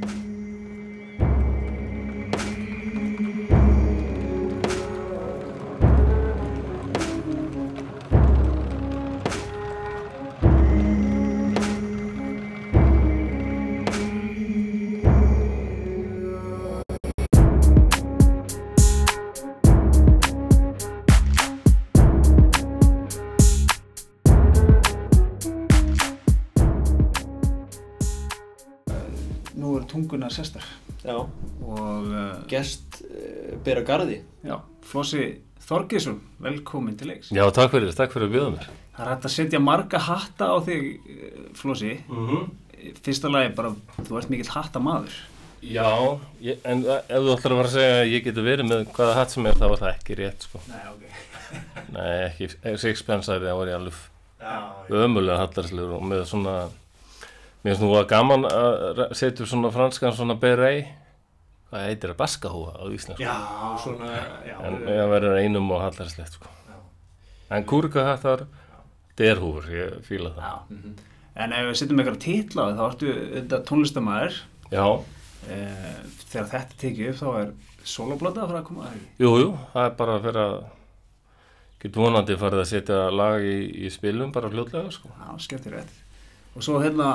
Nú er tunguna sestar Já, og uh, gest uh, bera garði. já, Flossi Þorgesson, velkomin til leiks. Já, takk fyrir, takk fyrir að bjóða mér. Það er hægt að setja marga hatta á þig, eh, Flossi. Mm -hmm. Fyrsta lagi bara, þú ert mikill hattamaður. Já, ég, en ef þú ætlar að fara að segja að ég geti verið með hvaða hatt sem er, þá var það ekki rétt, sko. Nei, ok. Nei, ekki, sixpensari, það var ég alveg Já, ömulega hallarslegur og með svona, mér finnst nú að gaman að setja svona franskan svona beret, hvað heitir það, baskahúa á íslensku. já, svona, já. En ég verður einum og hallarslegt, sko. En kúrikahattar, derhúfur, ég fíla það. Já. En ef við setjum eitthvað þig, þá ertu þetta tónlistamæður. Já, Eh, þegar þetta tekið upp, þá er soloblata að fara að koma að því. jú, jú, það er bara að, getur vonandi farið að setja lag í, í spilum bara fljótlega, sko. Já, skemmtilegt. Og svo hérna,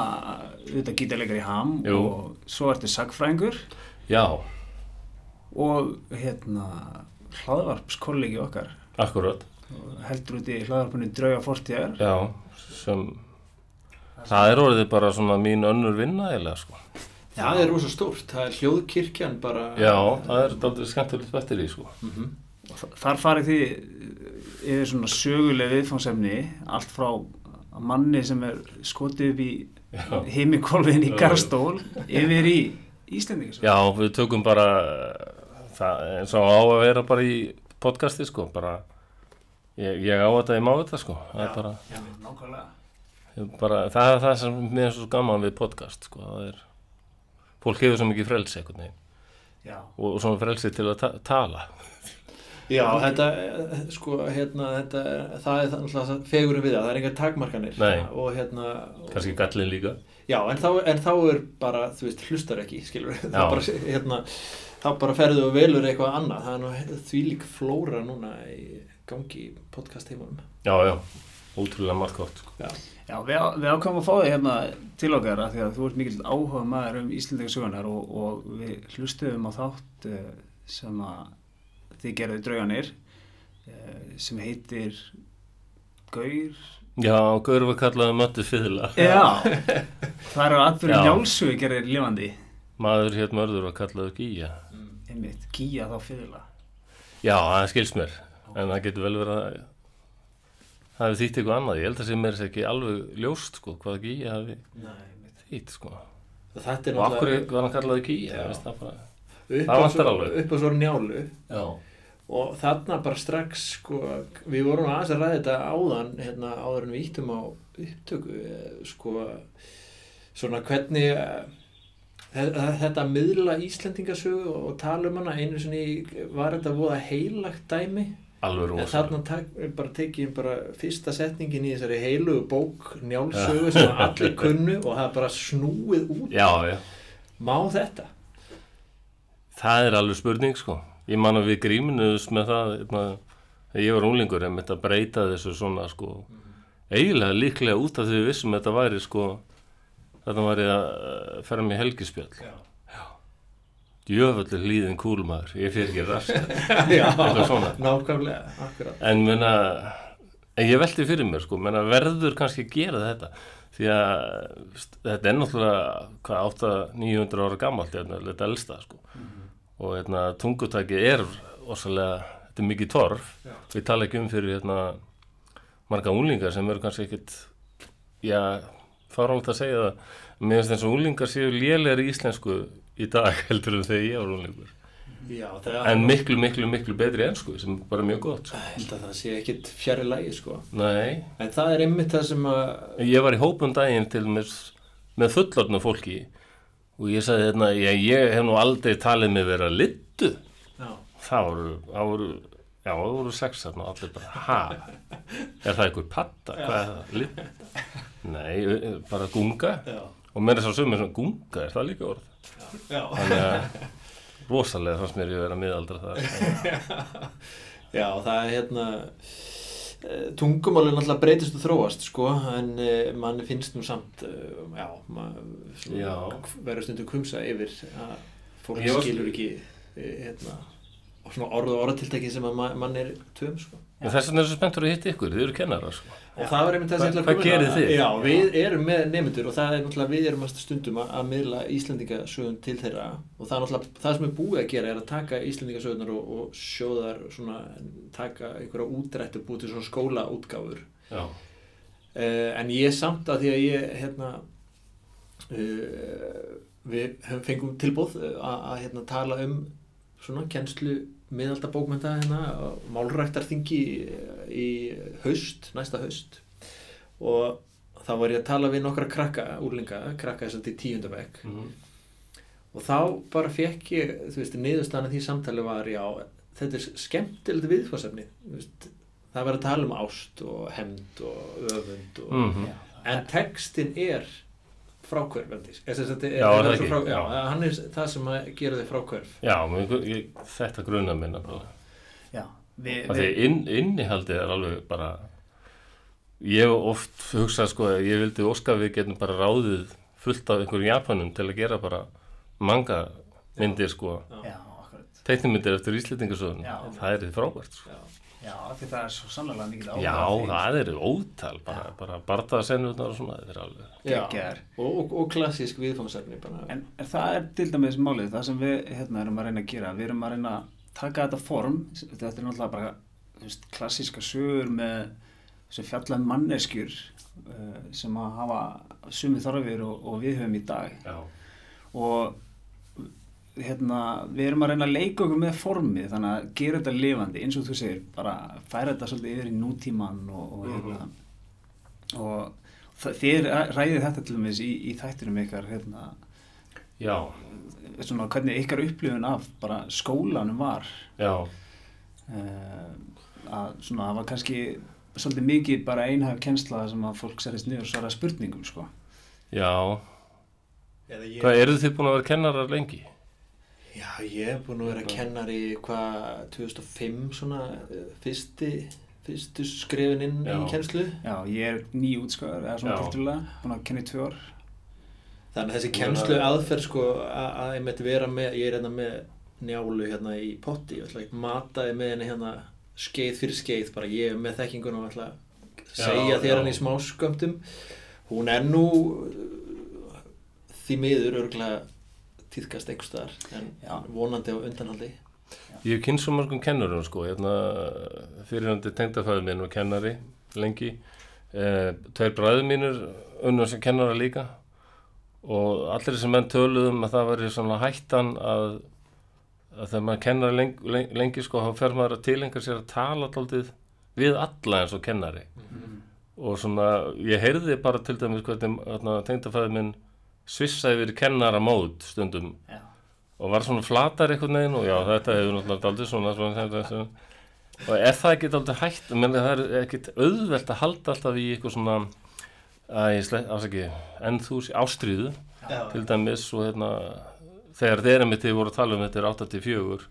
þetta gítarleikar í ham Jú. og svo ertu sagfræðingur Já, og hérna hlaðvarpskollegi okkar akkurat. heldur út í hlaðvarpunni Drauga Fortíðar. Já, sem það er orðið bara svona mín önnur vinna eiginlega sko. Það er rosa stórt. Það er hljóðkirkjan bara... Já, það er dálítið skemmtilegt bettir í sko. Mhm. Og þa- Þar farið þið yfir svona söguleg viðfangsefni, allt frá manni sem er skotið upp í Já. heimikolviðin í Já. garstól yfir í Íslendingasögu. Já, við tökum bara það eins og á að vera bara í podcasti sko, bara ég, ég á þetta, ég má þetta sko. Það er bara, Já, bara, það er það sem mér er svo gaman við podcast sko, það er, fólk hefur svo mikið frelsi veginn Já. og svona frelsi til að ta tala. Já, þetta, eh, sko, hérna, þetta, það er náttúrulega fegurum við það, það er engar takmarkanir. Nei. Og hérna... og- Kanski gallin líka. Já, en þá, en þá er bara, þú veist, hlustar ekki, skilur. Það bara, hérna, þá bara ferðu og velur eitthvað annað. Það er nú því lík flóra núna í gangi í podcast heimunum. Já, já, ótrúlega margt gott sko. Já. Já, við, á- við ákvæmum að fá þig hérna til okkar af því að þú ert mikill áhuga maður um Íslendingasögunar og, og við hlustuðum á þátt uh, sem að þið gerðu drauganir uh, sem heitir Gaur Já, Gaur var kallaði möttu fiðla. Já, það eru atbyrjum Já. njálsugi gerir lifandi Maður hér mörður var kallaði Gíja. einmitt, gíja þá fyrirla Já, það skilst mér. En það getur vel verið að það hefði þýtt eitthvað annað. Ég held að sem er ekki alveg ljóst, sko, hvað Gíja einmitt. þýtt, sko. Þetta er Og akkur var hann kallaði Gíja, það vantar alveg. upp á svo njálu. Já. Og þarna bara strax, sko, við vorum aðeins að ræða þetta áðan, hérna, áður en við íttum á upptöku, eh, sko, svona hvernig eh, þe- þetta miðla Íslendingasögu og tala um hana einu sinni var þetta voða heilagt dæmi en þarna tak, bara tekið bara fyrsta setningin í þessari heilugu bók njálsögu sem allir kunnu og það bara snúið út Já, já. má þetta? Það er alveg spurning, sko. Ég man að við gríminuðus með það, hérna, þegar ég var unglingur, en þetta breyta þessu svona, sko, eiginlega líklega út af því við vissum þetta væri, sko, þetta væri að eh, ferða með helgispjöld. Já. Djöfallir hlýðin kúlmaður, ég fyrir ekki rast. Já, Eitthvað svona. nákvæmlega, akkurat En menna, en ég velti fyrir mér sko, menna verður kannski gera þetta því að þetta er náttúrulega hvað 800-900 ára gammalt hérna, þetta elsta sko og hérna tungutækið er orsalega, þetta er mikið torf. Já. við tala ekki um fyrir hérna marga unglingar sem eru kannski ekkit já, fáránlegt að segja það. Finnst eins og unglingar séu lélegri í íslensku í dag heldur en þegar ég var unglingur. Já, en miklu, miklu, miklu betri ensku sem er bara mjög gott sko. Held að það sé ekkit fjari lægi sko. Nei, En það er einmitt það sem að Ég var í hópum daginn til með, með fullorðnu fólki og ég sagði hérna, ég, ég hef nú aldrei talið mig vera littu. Já, Það voru, það voru, já, það voru sex þarna og allir bara, ha, er það einhver patta, hvað er það, littu? Nei, bara gunga já, og mér er svo sumir svona gunga, er það líka orð? Já. Þannig að rosalega fannst mér ég vera miðaldra það. Já, það er hérna eh, tungumálið náttúrulega breytist og þróast sko, en uh, manni finnst nú samt uh, já, Já. verður stundu kumsa yfir að fólk Ég var- skilur ekki hérna, orð og orðatiltæki sem að ma mann er töm sko. Þess vegna er svo spenntur að hitta ykkur, þið eru kennarar sko. Og það var einmitt að Hvað- koma hvað inn á. gerið þið? Já, við erum með nefndur og það er náttúrulega við erum að stundum að, miðla Íslendingasögun til þeirra og það er náttúrulega það sem er búið að gera er að taka Íslendingasögunar og, og sjóðar svona taka einhverja útrættu búið til svona skólaútgáfur Já. uh, en ég samt að því að ég hérna uh, við fengum tilbúð uh, að, að hérna tala um svona kennslu miðaldabókmynda hérna málræktarþingi í haust, næsta haust og þá var ég að tala við nokkra krakka, úrlinga, krakka þess að til tíundabæk Mhm. og þá bara fekk ég, þú veist, niðurstaðan af því samtali var, já, þetta er skemmtilegt viðfórsefni, þú veist, það var að tala um ást og hemd og öfund og, Mhm. Já. en textin er frákvörfandi, er, er, er, Já, er það er ekki? frá, já, Já. hann er það sem að gera þig frákvörf Já, ég, þetta grunna minna bara. Já, við, því inn, innihaldið er alveg bara ég hef oft hugsað sko að ég vildi óska að við getum bara ráðið fullt af einhverjum Japanum til að gera bara manga myndir sko teiknumyndir eftir Íslendingasöðun Já. það er þið frábært sko. Já. Því það er svo sannlega mikið áhuga Já, það eru ótal bara, bara bardaðsennurnar og svona þetta er alveg Geggjaðar. og, og, og klassísk viðfórsefni bara. En, en það er til dæmis málið, það sem við hérna, erum að reyna að gera, við erum að reyna að taka þetta form, þetta er náttúrulega bara veist, klassíska sögur með fjallan manneskjur uh, sem að hafa sumi þarfir og, og við höfum í dag Já, og hérna, við erum að reyna að leika okkur með formið þannig að gera þetta lifandi eins og þú segir, bara færa þetta svolítið yfir í nútíman og, og hérna og það, þið ræðið þetta til dæmis í, í þættinum ykkar hérna, svona hvernig ykkar upplifun af bara skólanum var. Já, uh, að svona það var kannski svolítið mikið bara einhæf kennsla sem að fólk serist niður og svara spurningum sko. já. Hvað, eru þið búin að vera kennarar lengi? Já, ég hef búin að vera kennari hvað 2005 svona eh, fyrsti, fyrstu skrefin inn Já. í kennslu Já, ég er nýjútskóðar eða svona tildulega, búin að kenna í tvö ár Þannig að þessi kennslu aðferð sko að, ég meti vera með, ég er hérna með njálu hérna í potti, ég ætla að mataði með henni hérna skeið fyrir skeið, bara ég er með þekkinguna og ætla að segja Já, þér já. hann í smá skömmtum. Hún er nú uh, því miður örgulega tíðkast einhver staðar, en Já. vonandi á undanhaldi. Ég hef kynnt svo mörgum kennurum sko, hérna, fyrirhandi tengdafæður minn og kennari lengi, eh, tveir bræður mínur unnum sem kennara líka. Og allir þessi menn töluðum að það væri svona hættan að, að þegar maður kennar lengi, lengi, lengi sko, þá fer maður að tilenga sér að tala daldið við alla eins og kennari. Og svona, ég heyrði bara til dæmis hvernig hérna, tengdafæður minn svissaði verið kennara mót stundum. Já, og var svona flatar einhvern veginn og já, þetta hefur náttúrulega daldið svona, svona, svona, svona og er það ekki daldið hægt? Menn það er ekkit auðvelt að halda alltaf í eitthvað svona afsaki, en þú ástríðu Já. til dæmis og hérna þegar þeir einmitt þið voru að tala um þetta er 84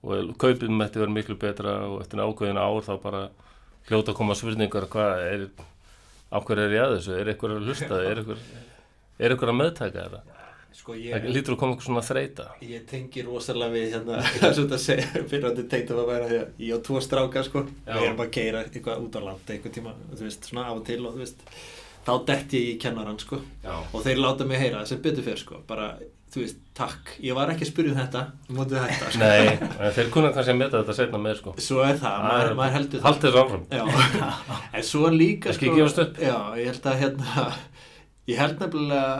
og kaupið með þetta verið miklu betra og eftir ákveðin ár þá bara hljóta að koma spurningar hvað er á hverju er ég að þessu, er eitthvað að hlusta? Er eitthvað, er eitthvað að meðtaka þetta? Sko það ég, lítur að koma eitthvað svona þreita ég tengi rosalega við hérna, það er svona að segja, fyrrandi tengt að vera því að ég á tvo stráka sko, við erum bara að keira eitthvað út á land eitthvað tíma, þú veist, svona af og til og þú veist, þá dett ég í kennaran sko. Já. og þeir láta mig heyra sem betur fyrr sko, bara, þú veist, takk, ég var ekki að spyrja um þetta, þú mótið þetta sko. Nei, þeir kunna kannski að meta þetta setna með sko. Svo er það, maður, maður heldur Haldið ég held nefnilega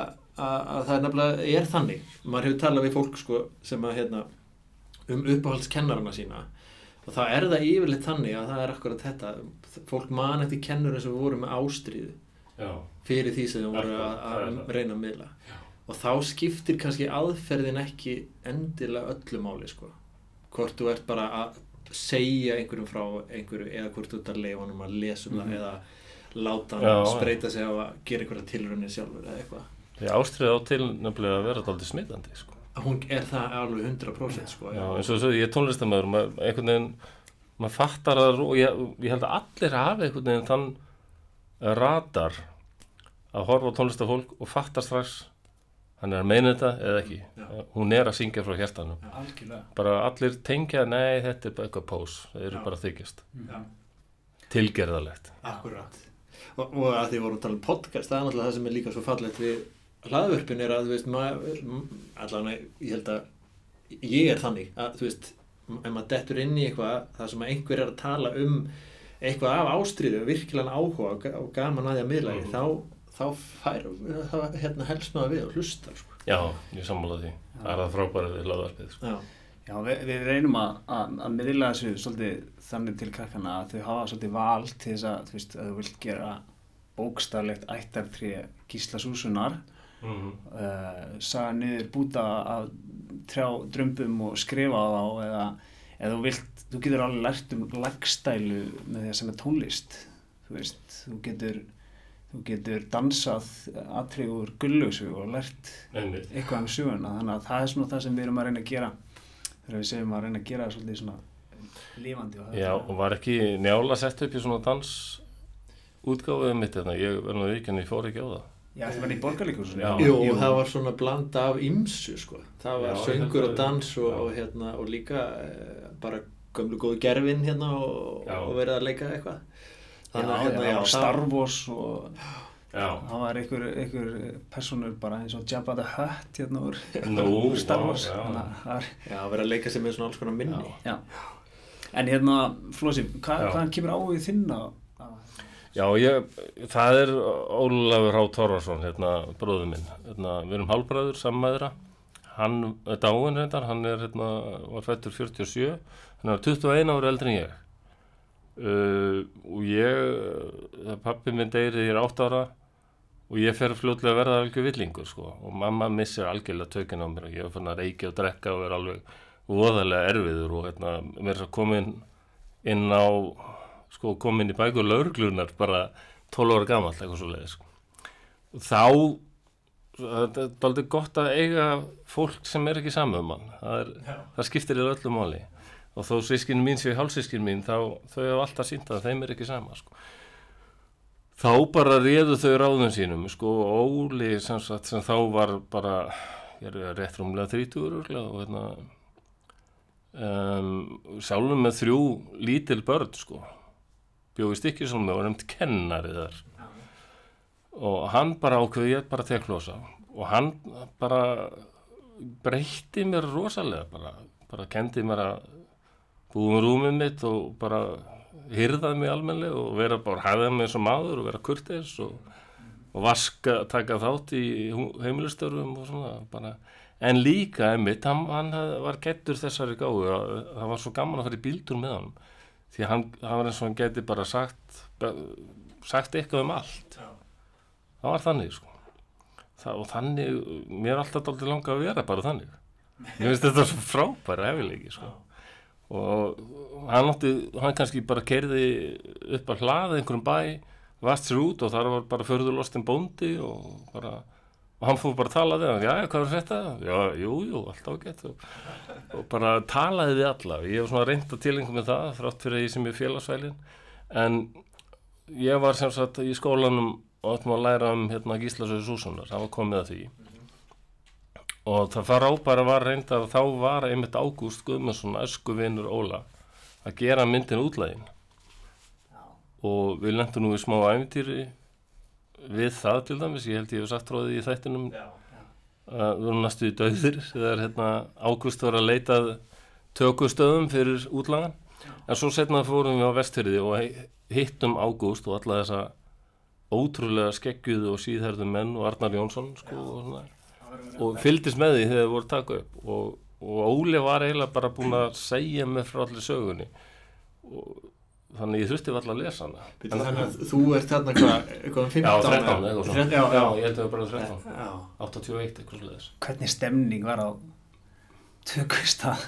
að, að það er nefnilega er þannig maður hefur talað við fólk sko sem að hérna um uppáhaldskennarana sína og þá er það yfirleitt þannig að það er akkurat þetta fólk man eftir kennurum sem voru með ástríðu Já. fyrir því sem þau voru að, það það. reyna að miðla og þá skiptir kannski aðferðin ekki endilega öllu máli sko hvort þú ert bara að segja einhverjum frá einhverju eða hvort þú ert að leifa honum að lesa um Mhm. það eða láta hann Já, já. spreita sig á að gera einhverja tilrunni sjálfur eða eitthvað Því ástriða á til nefnilega að vera aldrei smitandi sko. hún er það alveg 100% sko, Já, eins og ég er tónlistamöður einhvern veginn, maður fattar það og ég, ég held að allir hafi einhvern veginn þann radar að horfa á tónlistafólk og fattar strax hann er að meina þetta eða ekki Já. hún er að syngja frá hjertanum algjörlega bara allir tengja, nei þetta er bara eitthvað pós, þeir eru Já. bara þykjast Já. tilgerðalegt Akkurat og, og að því vorum að tala um podcast það er náttúrulega það sem er líka svo fallegt við hlaðvörpin er að þú veist maður, allan ég held að ég er þannig að þú veist ef maður dettur inn í eitthvað það sem einhver er að tala um eitthvað af ástríðu virkilega áhuga og ga- og gaman að því að miðla því Mhm. þá, þá fær þá hérna helst maður við og hlustar sko. já, ég sammála því, það er það frábæra við hlaðvarpið sko. Já, Já, við, við reynum að, að, að miðla þessu svolítið þannig til krakkana að þau hafa svolítið val til þess að þú veist, að þú vilt gera bókstaflegt ættartré Gísla Súsunar mm -hmm. uh, saga niður búta af trjá drömbum og skrifa á þá eða, eða þú vilt, þú getur alveg lært um lagstælu með því að sem er tónlist þú veist, þú getur þú getur dansað atrið úr gullugsu og lært Einmitt. eitthvað um söguna þannig að það er svona það sem við erum að reyna að gera þegar við segjum að reyna að gera það svolítið svona lifandi og Já, og var ekki njála sett upp í svona dans útgáfið mitt hérna, ég nú ekki en ég fór ekki á það. Já, það var í borgarleikursunni Já. Jú, það var svona blanda af ymsu sko. það var Já, söngur og dans og, og, hérna, og líka eh, bara gömlu góðu gerfin hérna og, og verið að leika eitthvað. Já, þannig já, hérna, já, já, Star Wars og það var einhver, einhver personur bara eins og Jabba the Hutt hérna úr Nú, úr Star Wars já. Það er, já, verið að leika sem með svona alls konar minni já. En hérna, Flósi, hva, Já. hvaðan kemur áhugð þinn að Já, ég, það er Ólafur Há Torfarsson, hérna, bróður minn. Hérna, við erum hálfbræður, sammæðra. Hann er dáin reyndar, hann er, hérna, var fættur 47, hann er 21 ári eldri en ég. Uh, og ég, pappi minn deyri, ég er 8 ára og ég fer fljótlega að verða algjör villingur, sko. Og mamma missir algjörlega tökinn á mér og ég er fann að reykja og drekka og er alveg voðalega erfiður og, hérna, mér er svo komin inn á sko komin í bækur lauruglunar bara 12 ára gamall eitthvað svo leiðis sko. Og þá það er aldrei gott að eiga fólk sem er ekki saman um hann það, er, það skiptir þér öllu máli og þó sískinu mín séu hálsískinu mín þá þau hafa alltaf sínt að þeim er ekki sama sko. Þá bara réðu þau ráðum sínum sko Óli sem, sagt, sem þá var bara ég er rétt rúmlega 30 örugglega, og hérna um, sjálfum með þrjú lítil börn sko. Bjóði stikkisólmi og nefnt kennari þar. Og hann bara ákveði ég bara tek losa og hann bara breytti mér rosalega bara, bara kendi mér að búið um rúmið mitt og bara hyrðaði mig almennilega og vera bara hafðið mig sem maður og vera kurteis og, og vaska, taka þátt í heimilistörfum og svona bara En líka, einmitt, hann, hann var gettur þessari gáðu að það var svo gaman að fara í bíldur með hann því hann, hann var eins og hann geti bara sagt sagt eitthvað um allt. Það var þannig sko. Það, og þannig, mér er alltaf dálítið langa að vera bara þannig. Mér finnst þetta svo frábæra hefileiki sko og hann átti, hann kannski bara kerði upp að hlaða einhverjum bæ vast sér út og þar var bara förðurlostin bóndi og bara og hann fór bara að tala við hann, já, hvað er þetta? Já, jú, jú, alltaf gett og, og bara talaði við alla. Ég hef svona reynd að tilengja með það þrátt fyrir ég sem er félagsvælin en ég var sem sagt í skólanum og ættum að læra um hérna Gíslasöðu Súsunar, það var komið að því og það fara á bara var reynd að þá var einmitt Ágúst Guðmundsson, ösku vinnur Óla að gera myndin útlægin og við lendum nú í smá æfintýri við það til dæmis, ég held ég hef sagt tróðið í þættinum Já. að við erum næstu í döðir þegar hérna, Ágúst var að leita tökustöðum fyrir útlagan en svo setna fórum við á vestfyrði og hi- hittum Ágúst og alla þessa ótrúlega skeggjuðu og síðherðu menn og Arnar Jónsson sko, og, svona, og fylgdist með því þegar þið voru að taka upp. Og, og Óli var eiginlega bara búin að segja mig frá allir sögunni. Og þannig ég þurfti alltaf að lesa hana. Býtu, Þannig að þú ert þarna hvað, eitthvað um 15 Já, 13 eitthvað svona. Já, Já, já, ég held að það var bara 13 já. 81 eitthvað svo leiðis hvernig stemning var á tökust að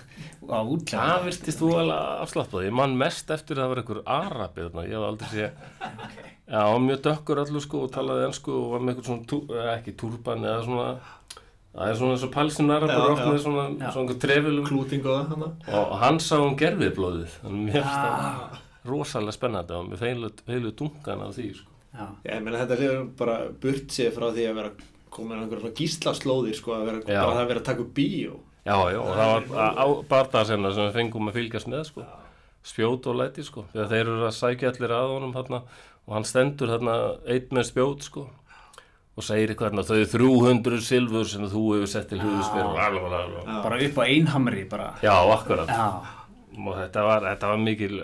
á útlæð Það virtist þú alveg afslappað. Ég man mest eftir að það var einhver arabi þarna. Ég hef aldrei sé... Já, mjög dökkur allur sko og talaði ennsku og var með eitthvað svona, tú, eh, ekki túrban eða svona, það er svona eins og oft já. með svona, svona einhver trefilum klúting og það hana og hann sá um gerfiðblóðið. Þannig mér finnst það Já, rosalega spennandi og með heilu dungan af því sko. já, ég meina þetta er bara burt sér frá því að vera komin að einhverja gíslaslóðir sko að vera bara það að vera að taka bíó Já, já, og það var á bardaðsenna sem við fengum að fylgjast með sko. Spjót og læti sko. Þegar þeir eru að sækja allir að honum þarna og hann stendur þarna einn með spjót sko. Og segir eitthvað hérna, þau 300 silfur sem þú hefur sett til. Já. bara upp á einhamri bara Já, akkurat. Já, Og þetta var, þetta var mikil,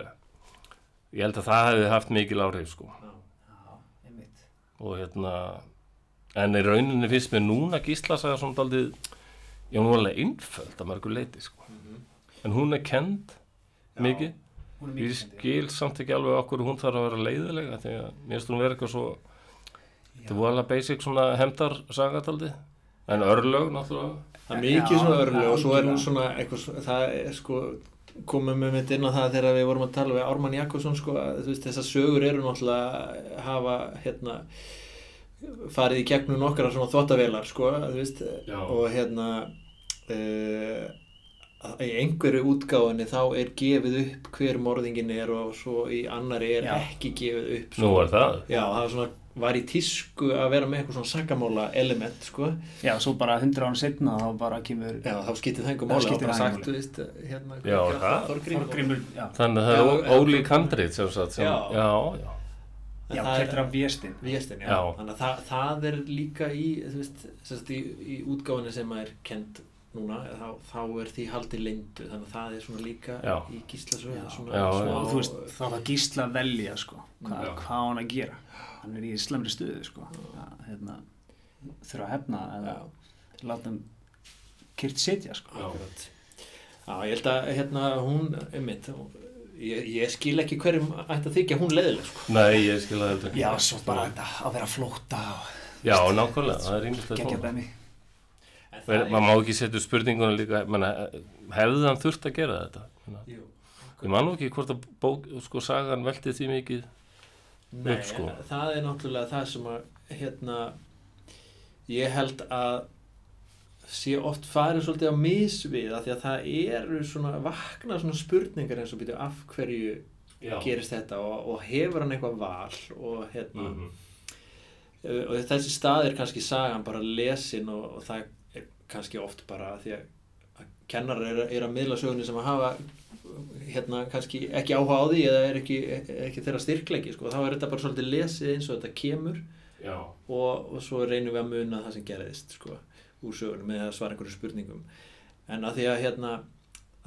ég held að það hefði haft mikil áhrif sko. einmitt Og hérna, en í rauninni finnst mér núna gíslasaga svona daldið, já, var alveg einföld að mörgu leiti sko. En hún er kend mikið. Ég skil samt ekki alveg okkur hún þarf að vera leiðilega því að mér finnst hún vera eitthvað svo þetta er alveg basic svona hemdar sagataldið en örlög náttúrulega það er mikið Já, svona örlu og svo er algjörlega. svona eitthvað það er sko komum við mitt inn á það þegar við vorum að tala við Ármann Jakobsson sko að þú veist þessar sögur eru náttúrulega hafa hérna farið í gegnum nokkra svona þvottavélar sko þú veist og hérna uh, í einhverju útgáfinni þá er gefið upp hver morðingin er og svo í annari er Já. ekki gefið upp nú sko. var það Já, það var svona var í tísku að vera með eitthvað svona sakamála element sko Já, svo bara hundra án setna þá bara kemur Já, þá skiptir það einhver máli, þá skiptir bara það sagt, þú veist, hérna, Já, það- Þorgrímur. Þorgrímur, já, þannig að það er ólík handrið sem sagt sem, Já. já, já, það er- af véstin Véstin, já. Já. Þannig að það, það er líka í, þú veist, í, í útgáfinni sem er kend núna, þá, þá er því haldið lindu, þannig að það er svona líka Já. í gíslasöðu, Já. svona Já, og þú veist, þá var gísla að velja sko, hvað, Já. hvað á hann að gera? Hann er í slemri stuðu sko. Að, hérna, þurfa að hefna eða láta hann kyrt sitja sko. Akkurat. Já, ég held að, hérna, hún, einmitt, ég, ég skil ekki hverjum ætti að þykja hún leiðileg, sko. nei, ég skil að þetta já, svo bara þetta að vera flóta og já, nákvæmlega, það er En Men, það maður má ekki setja upp spurninguna líka menna, hefði hann þurft að gera þetta Menna, Jú. ég man nú ekki hvort að bók, sko, sagan velti því mikið Nei, upp, sko. en það er náttúrulega það sem að hérna ég held að sé oft farið svolítið á misvið af því að það eru svona vakna svona spurningar eins og byrju af hverju já, gerist þetta og, og hefur hann eitthvað val og hérna Mhm. uh, og þessi stað er kannski sagan bara lesin og, og það kannski oft bara því að, kennarar er, er að miðla sögunni sem að hafa hérna kannski ekki áhuga á því eða er ekki, er ekki þeirra styrkleiki sko. þá er þetta bara svolítið lesið eins og þetta kemur. Og, og svo reynum við að muna það sem gerðist sko, úr sögunum með að svara einhverju spurningum. En að því að hérna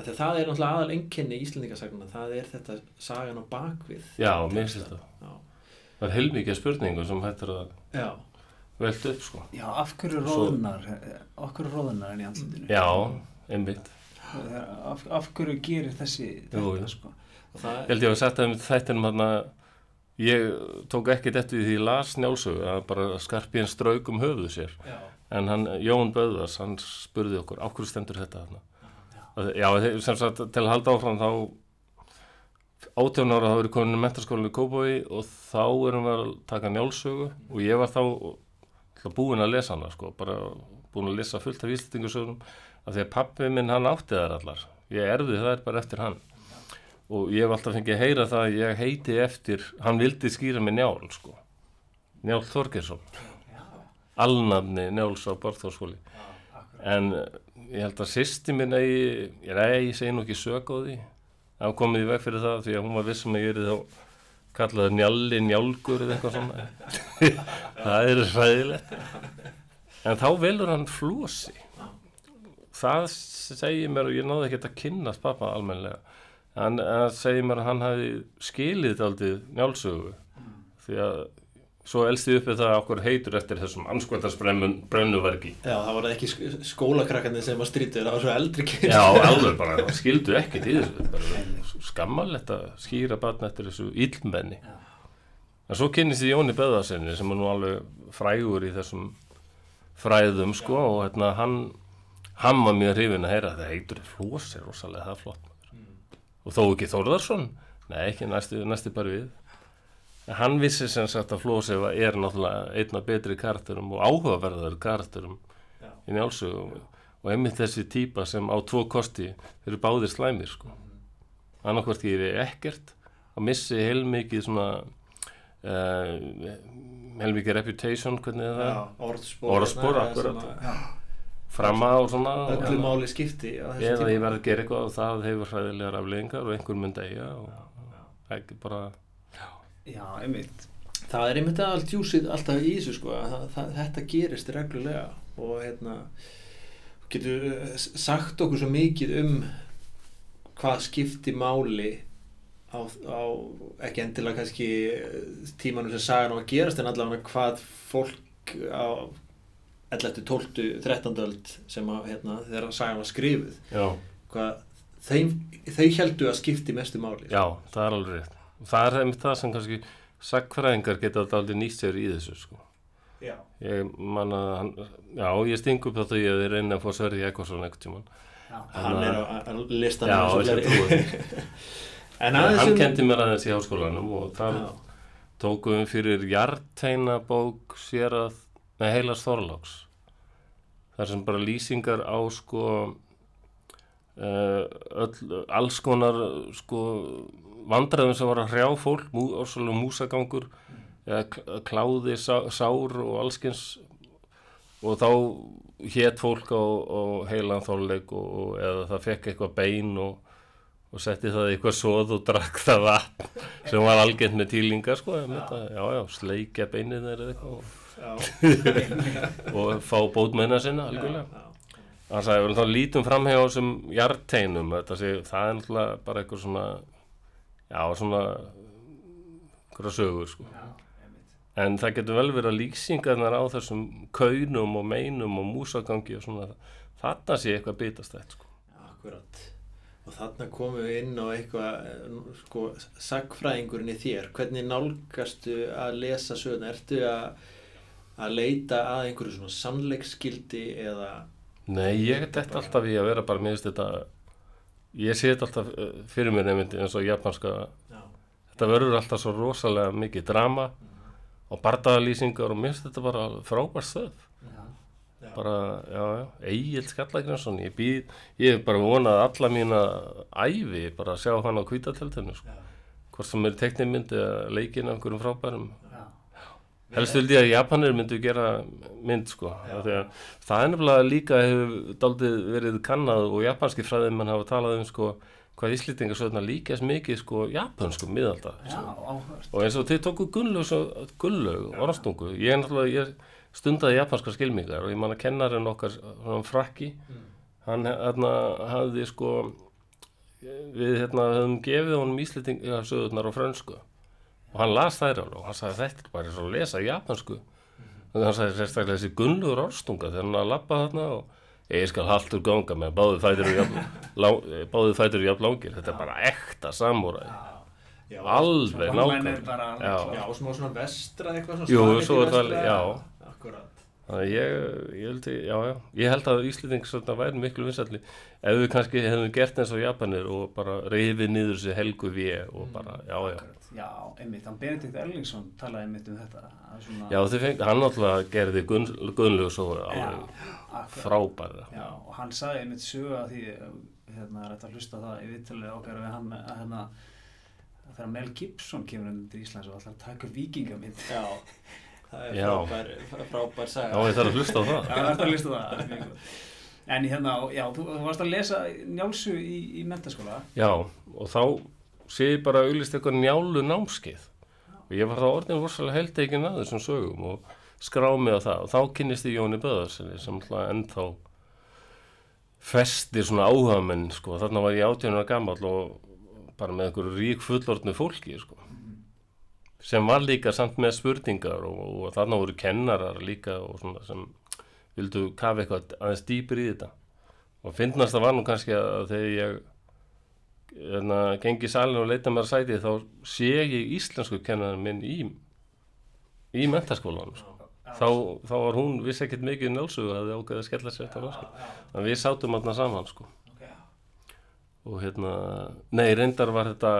að því að það er náttúrulega aðal enginni íslendingasagnuna það er þetta sagan á bakvið já, mér finnst þetta. Já, það er heilmikið spurningu sem hættir að já, velta upp sko. Já, af hverju róðnar af hverju róðnar hann í andlutinu já, einmitt. Af, af hverju gerir þessi Jú, jú. þetta sko? Og það Ég held ég að setja um þættinum hann ég tók ekkert eftir því ég las njálsögu að bara skarpi en strauk um höfuðu sér. Já, en hann, Jón Böðvars, hann spurði okkur á hverju stendur þetta þarna? Já, þe- sem sagt til að halda áfram þá 18 ára þá verið komin í mentaskólan í Kópói og þá erum við að taka njálsögu og ég var þá ætla, búinn að lesa hana sko, bara búinn að lesa fullt af íslendingasögunum af því að pappi minn hann átti þær allar. Ég erði þær bara eftir hann. Og ég hef alltaf fengið að heyra það að ég heiti eftir, hann vildi skýra mig njál sko, njál Þorgeirsson. Alnafni njáls á Barþórskóli en eh, ég held að sýsti minn eigi, ég, nei, ég segi nú ekki sök á því. Það komið í veg fyrir það því að hún var vissum að ég er þá kallaður njalli njálgur eða eitthvað svona. Það er hræðilegt. En þá velur hann flósi það segir mér og ég náði ekki að kynnast pappa almennilega en það segir mér að hann hafi skilið aldrei njálsögu. Því að svo elsti uppi það okkur heitur eftir þessum anskotarsbrennuverki já, það var ekki sk- skólakrakkarnir sem var strítur, það var svo eldri kynnt Já, alveg bara, það skildu ekkert í þessu. Bara skammalegt að skýra batn eftir þessu illmenni. En svo kynnist ég Jóni Böðarsinni sem er nú alveg frægur í þessum fræðum sko og hérna hann hann var mjög hrifin að heyra það heitur er rosalega það er flott maður. og þó ekki Þórðarsson nei ekki næstu, næstu bara við hann vissi sem sagt að Flósi er náttúrulega einn af betri karakterum og áhugaverðar karakterum Já. í njálsögum og einmitt þessi típa sem á tvo kosti eru báðir slæmir sko. Annarkvort ég er ekkert og missi heilmikið svona uh, heilmikið reputation hvernig er það? Já, orðspor Orðspor, akkurat. að fram á svona Öllu máli skipti á þessu eða ég verð að gera eitthvað og það hefur hræðilegar afleðingar og einhver myndi eiga og ekki bara Já, einmitt. Það er einmitt allt djúsið alltaf í þessu sko að þetta gerist reglulega og hérna getur eh, sagt okkur svo mikið um hvað skipti máli á, á ekki endilega kannski eh, tímanum sem sagan á að gerast en allavega hvað fólk á 11. 12. 13. öld sem að hérna, þegar sagan var skrifuð já, hvað þeim, þau heldu að skipti mestu máli já, það er alveg rétt og það er einmitt það sem kannski sagfræðingar geta aldrei nýtt sér í þessu sko. Já. ég man að hann, já, ég sting upp því að þið reyna að fá Sverri Ekvarsson einhvern tíman Já, hann er á listanum já, ég en hann aðeins um kendi mér aðeins í háskólanum og það tókum við fyrir Jarteina bók sér að, nei, Heilas Þorláks. Þar sem bara lýsingar á sko uh, öll, alls konar sko vandræðum sem var að hrjá fólk, mú, orsalega músagangur eða kláði, sá, sár og allskins og þá hétt fólk á, á heilan þorleik og, og eða það fekk eitthvað bein og, og setti það eitthvað svoð og drakk það vatn sem var algjörn með tílingar sko, já, þetta, já, já, sleikja beinið þeir eða eitthvað og, og fá bótmenna sinna algjörlega. Hann sagði, við lítum framhjá þessum jarteinum, það er náttúrulega bara eitthvað svona, já, svona, einhverja sögur, sko. já. En það getur vel verið að lýsingarnar á þessum kaunum og meinum og músagangi og svona, þarna sé eitthvað bitastætt, sko. Akkurat. Og þarna komum við inn á eitthvað, eh, sko, sagfræðingurinn í þér. Hvernig nálgastu að lesa söguna? Ertu að, að leita að einhverju svona sannleiksskildi eða... Nei, ég er þetta alltaf í að vera bara, mér finnst þetta, ég sé þetta alltaf eh, fyrir mér nefndi eins og japanska, Já. þetta verður alltaf svo rosalega mikið drama og bardagalýsingar og mér finnst þetta bara frábært stöð. Já. Já. bara, já, já, Egil Skallagrinsson ég býð, ég hef bara vonað alla mína ævi bara að sjá hann á kvítateltinu sko. Hvort sem er teknimynd eða leikin af einhverjum frábærum. Helst vildi ég að Japanir myndu gera mynd sko, það er nefnilega líka hefur daldið verið kannað og japanski fræðimenn hafa talað um sko, hvað Íslendingarsöðna líkast mikið sko japansku miðalda áhört. og eins og þið tóku gullög, gullög orðstungu, ég er náttúrulega ég stundaði japanska skilmingar og ég man að kennarinn okkar, svona frakki hann hérna hafði sko við hérna höfum gefið honum íslendingasöðunar á frönsku og hann las þær alveg og hann sagði þetta er bara eins og að lesa japansku og hann sagði sérstaklega þessi gunnlugur orðstunga þegar hann að lappa þarna og ég skal haltur ganga með báðið fætur báðið fætur jafn langir. Þetta er bara ekta samúræði. Já. alveg Online nákvæm bara... Já. Já, og smá svona vestra eitthvað svona er það- vestra. Þannig að ég, ég held, já, já, ég held að Íslending svona væri miklu vinsælli ef við kannski hefðum gert eins og Japanir og bara reyfið niður sér helgu við og bara, já, já. Já, einmitt. Hann Benedikt Erlingsson talaði einmitt um þetta. Svona, Já, þið fengt, hann náttúrulega gerði gunn, gunnlegu svo alveg frábæra. Já, og hann sagði einmitt sögu að því, hérna, er þetta að hlusta það í viðtalið okkar við hann, að hérna, að þegar Mel Gibson kemur inn til Íslands og taka upp vikingamynd. Já, það er Já. frábær, frábær Já, saga. ég þarf að hlusta á það. Já, það er að hlusta á það. það. er. En hérna, já, þú, þú varst að lesa njálsu í, í mentaskóla. Já, og þá sé ég bara auðlist eitthvað njálu námskeið. Og ég var þá orðin vorsalega heldeikin að þessum sögum og skrá mig á það. Og þá kynnist ég Jóni Böðarsinni sem alltaf ennþá festir svona áhuga menn sko, þarna var ég átjónunar gammal og bara með einhverju rík fullorðnu fólki sko. Sem var líka samt með spurningar og, og þarna voru kennarar líka og svona sem vildu kafa eitthvað aðeins dýpir í þetta. Og finnast það var nú kannski að þegar ég gengi í salin og leita mér að sæti þá sé ég íslensku kennarinn minn í í mentaskólanum sko. Þá, þá var hún, vissi ekkert mikið njálsugu að þið ágæði að skella sér þetta námskeið. En við sátum aðna saman sko. Og hérna, nei, reyndar var þetta,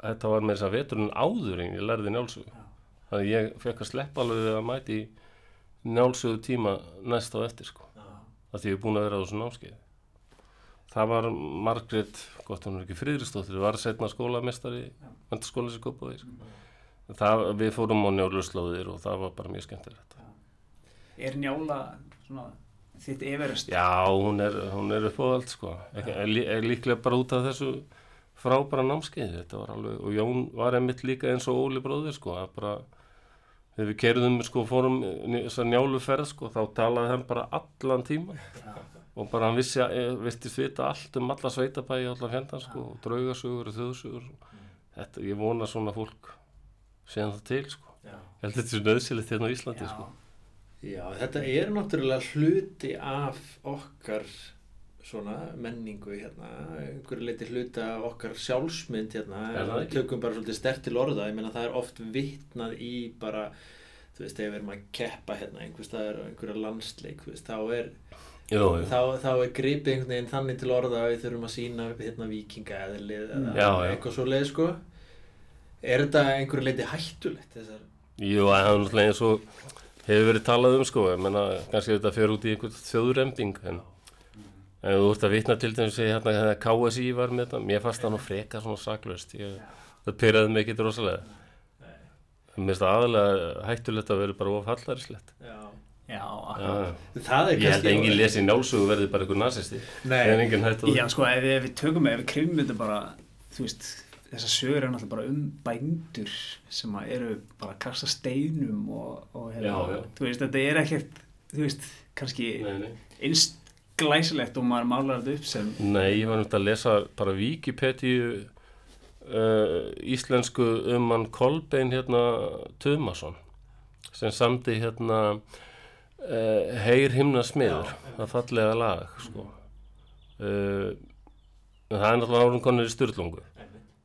þetta var með þess að veturinn áður en ég lærði njálsugu. Þannig að ég fekk að sleppa alveg að mæti í njálsugu tíma næst á eftir sko. Það því ég er búin að vera á þessu námskeið. Það var Margrét, gott hún er ekki friðristóttir, var setna skólamestari, mentaskóla sér kópaði. Sko. Það, við fórum á njáluslóðir og það var bara mjög skemmtilegt. Er njála svona þitt everest? Já, hún er, hún er upp á allt sko. Er, lí- líklega bara út af þessu frábæra námskeið. Þetta var alveg, og Jón var einmitt líka eins og Óli bróðir sko. Það bara, þegar við kerðum sko, fórum þessar njáluferð sko, þá talaði hann bara allan tíman. Og bara hann vissi, að- virtist vita allt um alla sveitabæi, allar fjendan sko, og draugasögur og þjóðsögur. Þetta, ég vona svona fólk séðan það til sko. Já. Ég held að þetta er nöðsilegt hérna á Íslandi sko. Já, þetta er náttúrulega hluti af okkar svona menningu hérna, einhverju leiti hluti af okkar sjálfsmynd hérna, við tökum bara svolítið stert til orða, ég meina það er oft vitnað í bara, þú veist, ef við erum að keppa hérna, einhvers staðar, á einhverja landsleik, þú veist, þá er, Jú, jú. þá, þá er gripið einhvern veginn þannig til orða að við þurfum að sína hérna vikingaeðlið eða Já, já. eitthvað svo leið, sko. Er þetta einhverju leiti hættulegt, þessar? Jú, það er náttúrulega eins og hefur verið talað um sko, ég menna kannski þetta fer út í einhvern þjóðrembing en, en þú ert að vitna til þess að hérna hérna KSI var með þetta, mér fannst það nú freka svona saklaust, ég, það pyrraði mig ekki rosalega. Mér finnst það aðalega hættulegt að vera bara of hallarislegt. Já. Já. Það er ég held að enginn lesi nálsugu verði bara einhver nazisti. Nei. Er Já, sko, ef við, ef við tökum, ef við krifum þetta bara, þú veist, þessar sögur er náttúrulega bara um bændur sem að eru bara að kasta steinum og, og hérna, Já, já. þú veist, þetta er ekkert, þú veist, kannski Nei, nei. einst glæsilegt og maður málar þetta upp sem, Nei, ég var náttúrulega að lesa bara Wikipedia uh, íslensku um hann Kolbein hérna Tumason sem samdi hérna uh, Heyr himna smiður það fallega lag sko. uh, það er náttúrulega árun konur í styrlungu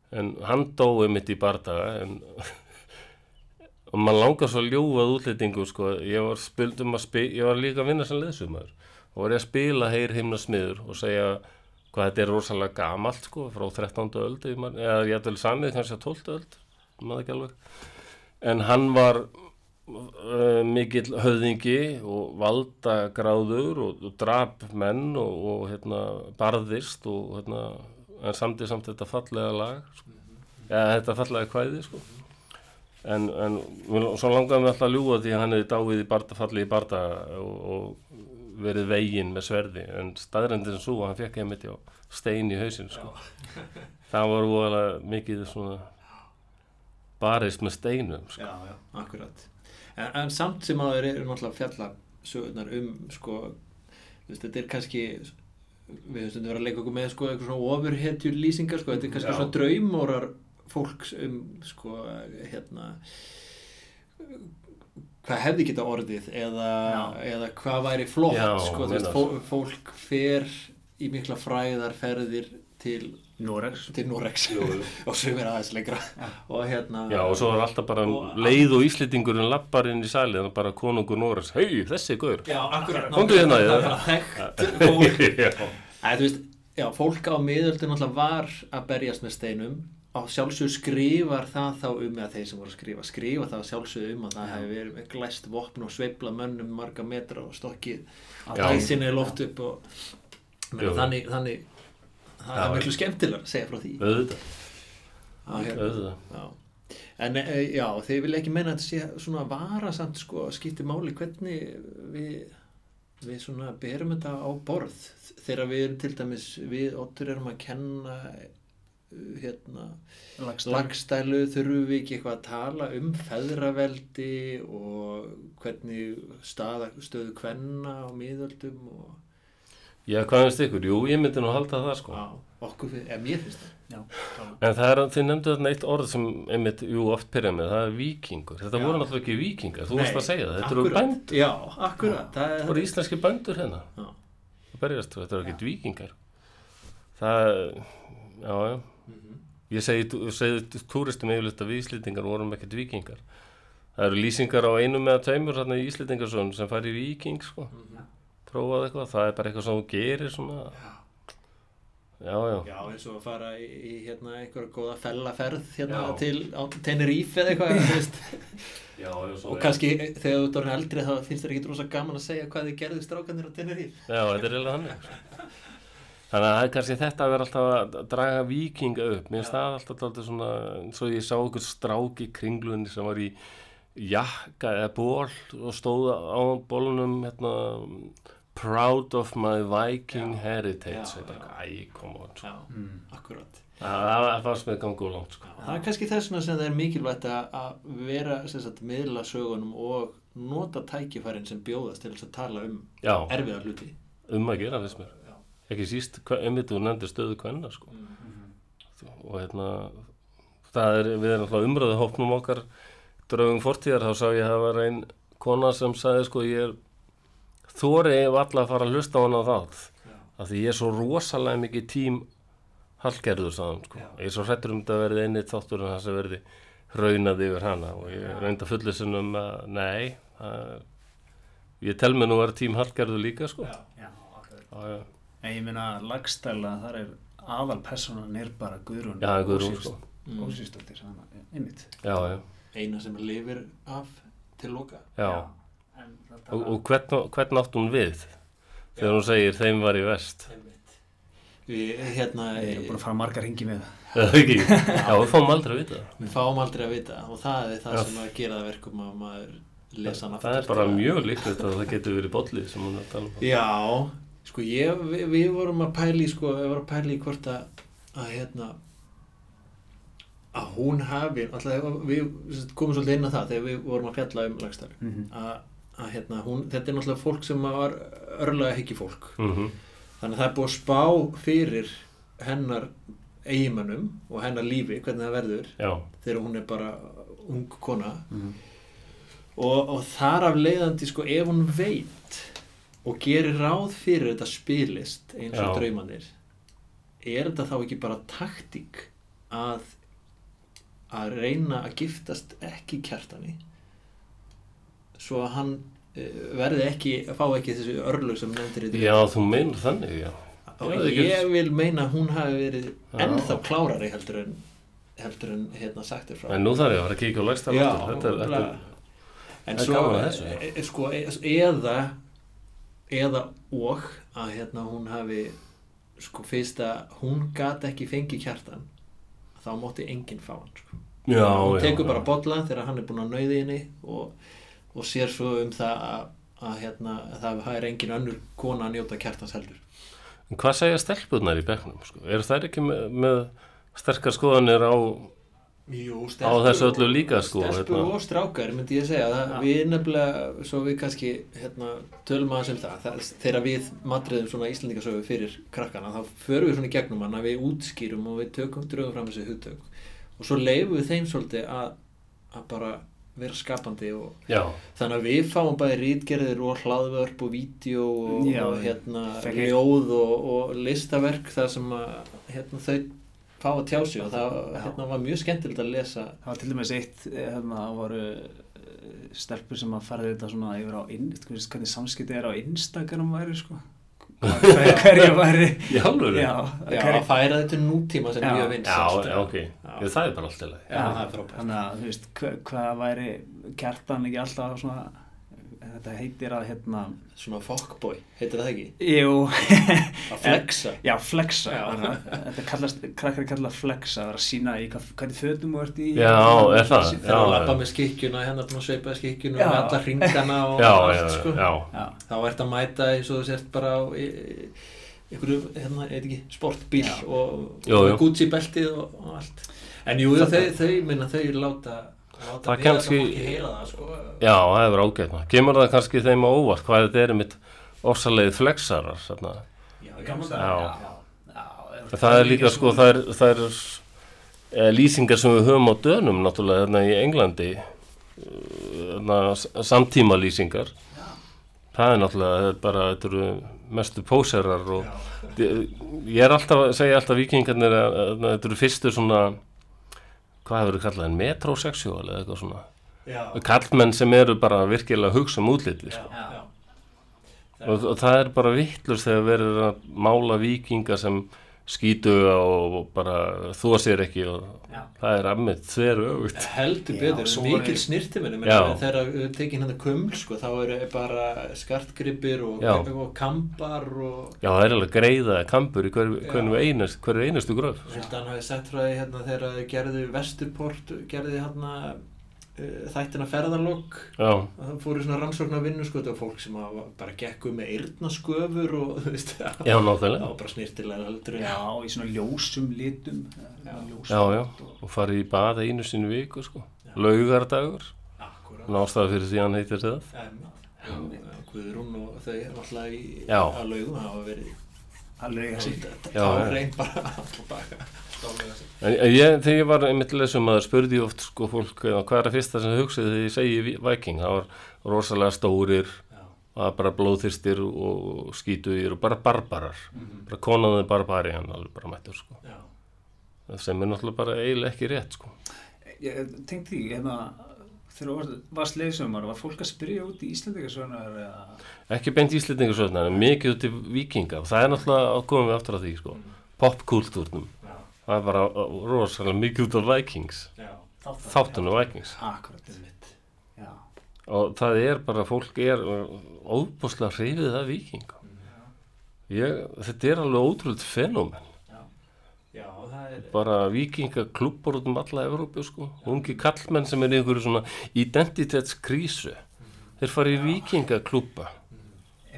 en hann dói mitt í bardaga en og maður langar svo að ljófað útlendingu sko. ég var spila ég var líka að vinna sem leðsumar og var ég að spila heyr himna smiður og segja hvað þetta er rosalega gamalt sko, frá 13. öld eða ég ætla samið kannski að 12. öld maður ekki alveg en hann var uh, mikill höfðingi og valdagráður og, og drap menn og, og hérna, barðist og hérna, en samtið samt þetta fallega lag sko. eða þetta fallega kvæði sko. en, en svo langaði mig alltaf að ljúga því að hann hefði dáið í barda, fallið í barda og, og verið veginn með sverði en staðrendin svo að hann fekk einmitt já, stein í hausinn sko. það var úalega mikið svona barist með steinum sko. Já, já, akkurat en, en samt sem að þeir eru náttúrulega fjalla sögurnar um sko, þú veist, þetta er kannski við höfum stundum verið að leika okkur með sko, eitthvað svona ofurhetjur lýsingar sko, þetta er kannski Já. svona draumórar fólks um sko, hérna hvað hefði geta orðið eða, eða hvað væri flott Já, sko, þú veist, fólk fer í mikla fræðarferðir til, Noregs. til Norex og sumir aðeins lengra. Og hérna Já, og svo er alltaf bara Og- leið og Íslendingurinn lappar inn í salið þannig bara konungur Norris, hei, þessi er gaur. Já, akkurat. Komdu hérna, Það er fólk. Já. Æ, þú veist, já, fólk á miðöldin alltaf var að berjast með steinum. Á sjálfsög skrifar það þá um eða þeir sem voru að skrifa, skrifa það sjálfsög um að það hefur verið með glæst vopn og sveifla mönnum marga metra og stokkið Já. dæsinni er loft upp og þannig, þannig það er miklu skemmtilega að segja frá því. Auðvitað, að, hérna, auðvitað. Já. en e, já, þeir vilja ekki menna að þetta sé svona varasamt sko, skipti máli hvernig við við svona berum þetta á borð. Þegar við erum til dæmis við Ottur erum að kenna uh, hérna Lagstæl. lagstælu þurfum við ekki eitthvað að tala um feðraveldi og hvernig staða, stöðu kvenna á miðöldum og Já, hvað finnst ykkur? Jú, ég myndi nú halda það sko á, okkur, eða mér finnst það Já. En það er, þið nefndu þarna eitt orð sem einmitt, jú, oft byrja með, það er vikingur Þetta Já. voru náttúrulega ekki vikingar, þú varst Nei, að segja það, þetta eru akkurat. bændur já, akkurat það Það voru íslenski bændur hérna Já. Það berjast, þetta eru ekki vikingar Það, já, já Mhm. Ég segi, segi túristum yfirleitt að við íslendingar vorum ekkert vikingar það eru lýsingar á einum eða tveimur hérna í Íslendingarsson sem fær í Viking sko, Mhm. Prófaði eitthvað, það er bara eitthvað sem þú gerir svona, já, já, Já, eins og að fara í, í hérna einhverja góða fellaferð hérna til á Tenerife eða eitthvað, já, já svo Og kannski eh, þegar þú ert orðin eldri þá finnst þér ekki rosa gaman að segja hvað þið gerðu strákanir á Tenerife. Já, þetta er eiginlega þannig. Þannig að það er kannski þetta að vera alltaf að draga vikinga upp. Mér finnst það alltaf alltaf svona eins og ég sá okkur strák í kringlunni sem var í jakka eða ból og stóð á bólunum hérna Proud of my Viking Já. heritage Já, Ég bara, Æ, come on sko. Já, Mm. akkurat. Það fannst mér gangu langt sko. Það er kannski þessuna sem það er mikilvægt að að vera sem sagt miðla sögunum og nota tækifærin sem bjóðast til þess að tala um Já, erfiða hluti. um að gera finnst mér Já. Ekki síst, einmitt þú nefndir stöðu kvenna sko. og hérna er, við erum alltaf umröðu hópnum okkar draugum fortíðar, þá sá ég að það var ein kona sem sagði sko ég er þóri ef alla að fara að hlusta á hana þátt af því ég er svo rosalega mikið tím hallgerður sagðum sko ég er svo hrættur um þetta að verði einnig þáttur en það sem verði raunað yfir hana og ég reynda fullisun um að nei er, ég tel mér nú að vera tím hallgerður líka sko Já. Já, já. En ég meina lagstæla þar er aðal personan er bara Guðrún Já, Guðrún, sko. Mm. Einmitt Eina sem lifir af til loka. já. Og, og hvern, hvern átt hún við? Þegar hún segir þeim var í vest. Við, hérna, Ég er búin að fara margar hingi með. Eða ekki, já við fáum aldrei að vita. Við fáum aldrei að vita og það er það Já. sem að gera það verkum að maður lesa hann það er bara mjög líklegt að það getur verið bollið sem hún er að tala um. Já, sko ég, við, við vorum að pæli sko, við vorum að pæli í hvort að að hérna að hún hafi, alltaf við komum svolítið inn á það þegar við vorum að fjalla um lagstæli mm -hmm. að, að hérna, hún, þetta er náttúrulega fólk sem var örlega higgi fólk. Mm þannig að það er búið að spá fyrir hennar eigimannum og hennar lífi, hvernig það verður já, þegar hún er bara ung kona. Mhm. og, og þar af leiðandi sko ef hún veit og gerir ráð fyrir þetta spilist eins og draumannir er þetta þá ekki bara taktík að að reyna að giftast ekki kjartani svo að hann eh, verði ekki, fá ekki þessi örlög sem nefndir í já þú meinar þannig já, og Já, ég vil meina að hún hafi verið ennþá klárari heldur en heldur en hérna sagt er frá. En nú þarf ég að fara að kíkja á lægsta Já, þetta, þetta en svo þessu. e, e, sko, e, eða eða og að hérna hún hafi sko fyrst að hún gat ekki fengið kjartan þá mátti enginn fá hann sko. já, hún já, tekur bara bolla þegar hann er búinn að nauði henni og, og sér svo um það að, að hérna, að það er engin önnur kona að njóta kjartans heldur en hvað segja stelpunar í bekknum sko? eru þær ekki með, með sterkar skoðanir á Jú, Á þessu öllu líka, sko, Stelpur hérna. og strákar, myndi ég segja það, Já. Við nefnilega, svo við kannski hérna, tölum aðeins um það, það Þegar við matriðum svona Íslandingasögu fyrir krakkana Þá förum við svona í gegnum hann að við útskýrum Og við tökum drögum fram þessi hugtök Og svo leifum við þeim svolítið að, að bara vera skapandi og já, Þannig að við fáum bæði rítgerðir og hlaðvörp og vídeo og, Já, og hérna, ljóð og, og listaverk þar sem að hérna, þau fá að tjá sig og það Já. hérna, var mjög skemmtilegt að lesa Það var til dæmis eitt, eh, hérna, það voru eh, stelpur sem að farið þetta svona yfir á, inn, þú veist hvernig samskipti er á Instagram væri, sko. Hver, hverja væri, já, Já, hverja, að færa þetta nútíma sem Já. mjög já, vinsast já, ok, já, það er bara alltaf leið Já, það er frábært. Þannig að, þú veist, hva, hvað væri kjartan ekki alltaf svona, þetta heitir að, hérna, Svona fuckboy, heitir það ekki? jú, Að flexa já, flexa, Já. þannig að þetta kallast, krakkar kalla flexa, það er að sína í hvað, hvernig fötum þú ert í. Já, er það? Þegar að Já, lappa já. með skikkjuna, hérna búin að sveipa skikkjuna Já. með alla hringana og já, allt já, sko já, Já, Þá ert að mæta eins og þú sért bara á í- í- einhverju, hérna, ég veit ekki, sportbíl Já. og, og. Gucci beltið og, og allt En jú, þau, þau, minna, þau láta, láta Það mig kannski- að fólki heyra það, sko. Já, það er ágætt maður. kemur það kannski þeim á óvart hvað þetta er mitt ofsalegið flexarar þarna. Já, gaman já, Já. já, já, það er líka sko, það er, það er e, lýsingar sem við höfum á dönum náttúrulega þarna í Englandi þarna, samtíma lýsingar það er náttúrulega það er bara, þetta eru mestu póserar og ég er alltaf að segja alltaf vikingarnir að, að þetta eru fyrstu svona hvað hefur verið kallað en metrosexual eða eitthvað svona? Já, kallmenn sem eru bara virkilega hugsa um útlitið sko. og, og það er bara vittlust þegar verður að mála vikinga sem skítuga og bara þó sér ekki og Já. það er aðmið þveru öfugt heldur betur, mikil snirtiminni Já. þegar við tekinn hann að kuml sko, þá eru bara skartgripir og, og kambar og já það er alveg greiða kampur í hverju, einast, hverju einastu gröf Hildan hafi sett frá því hérna þegar þið gerðu Vesturport, gerðu hérna uh, þættina ferðarlokk já, og það fóru svona rannsóknar vinnu sko, þetta var fólk sem hafa bara gekku með eyrnasköfur og þú veist, það já var bara snirtilega heldur en- Já, í svona ljósum litum Já. ljósum já, já, og, og farið í bað einu sinni í viku sko. Já. laugardagur nástæða fyrir því hann heitir það. Já, Guðrún og þau alltaf í Já. að laugum hafa verið alveg ekki Þetta Já, var já. reyn bara alltaf baka. En ég, þegar ég var einmitt lesum að spurði ég oft sko fólk hvað er það fyrsta sem hugsið þegar ég segi vi- Viking, það var rosalega stórir var bara blóðþyrstir og skítugir og bara barbarar. Mhm. bara konaði barbari hann alveg bara mættur sko. Já. sem er náttúrulega bara eiginlega ekki rétt sko. Ég tengdi því, hérna þegar þú varst- varst leiðsumar, var fólk að spyrja út í Íslandingarsögnar eða? Ekki beint íslendingarsvöldna en mikið út í vikinga og það er náttúrulega, komum við aftur að því sko popkultúrnum, Já. Það bara uh, rosalega mikið út af Vikings. Þáttunum. Vikings. Akkurat, Einmitt. já. Og það er bara, fólk er óbúslega hreyfið af vikingum ég, þetta er alveg ótrúlega fenómen. Já, er bara vikingaklúppar út um alla Evrópu sko, ungi kallmenn sem er einhverju svona identitetskrísu. Þeir fara í vikingaklúppa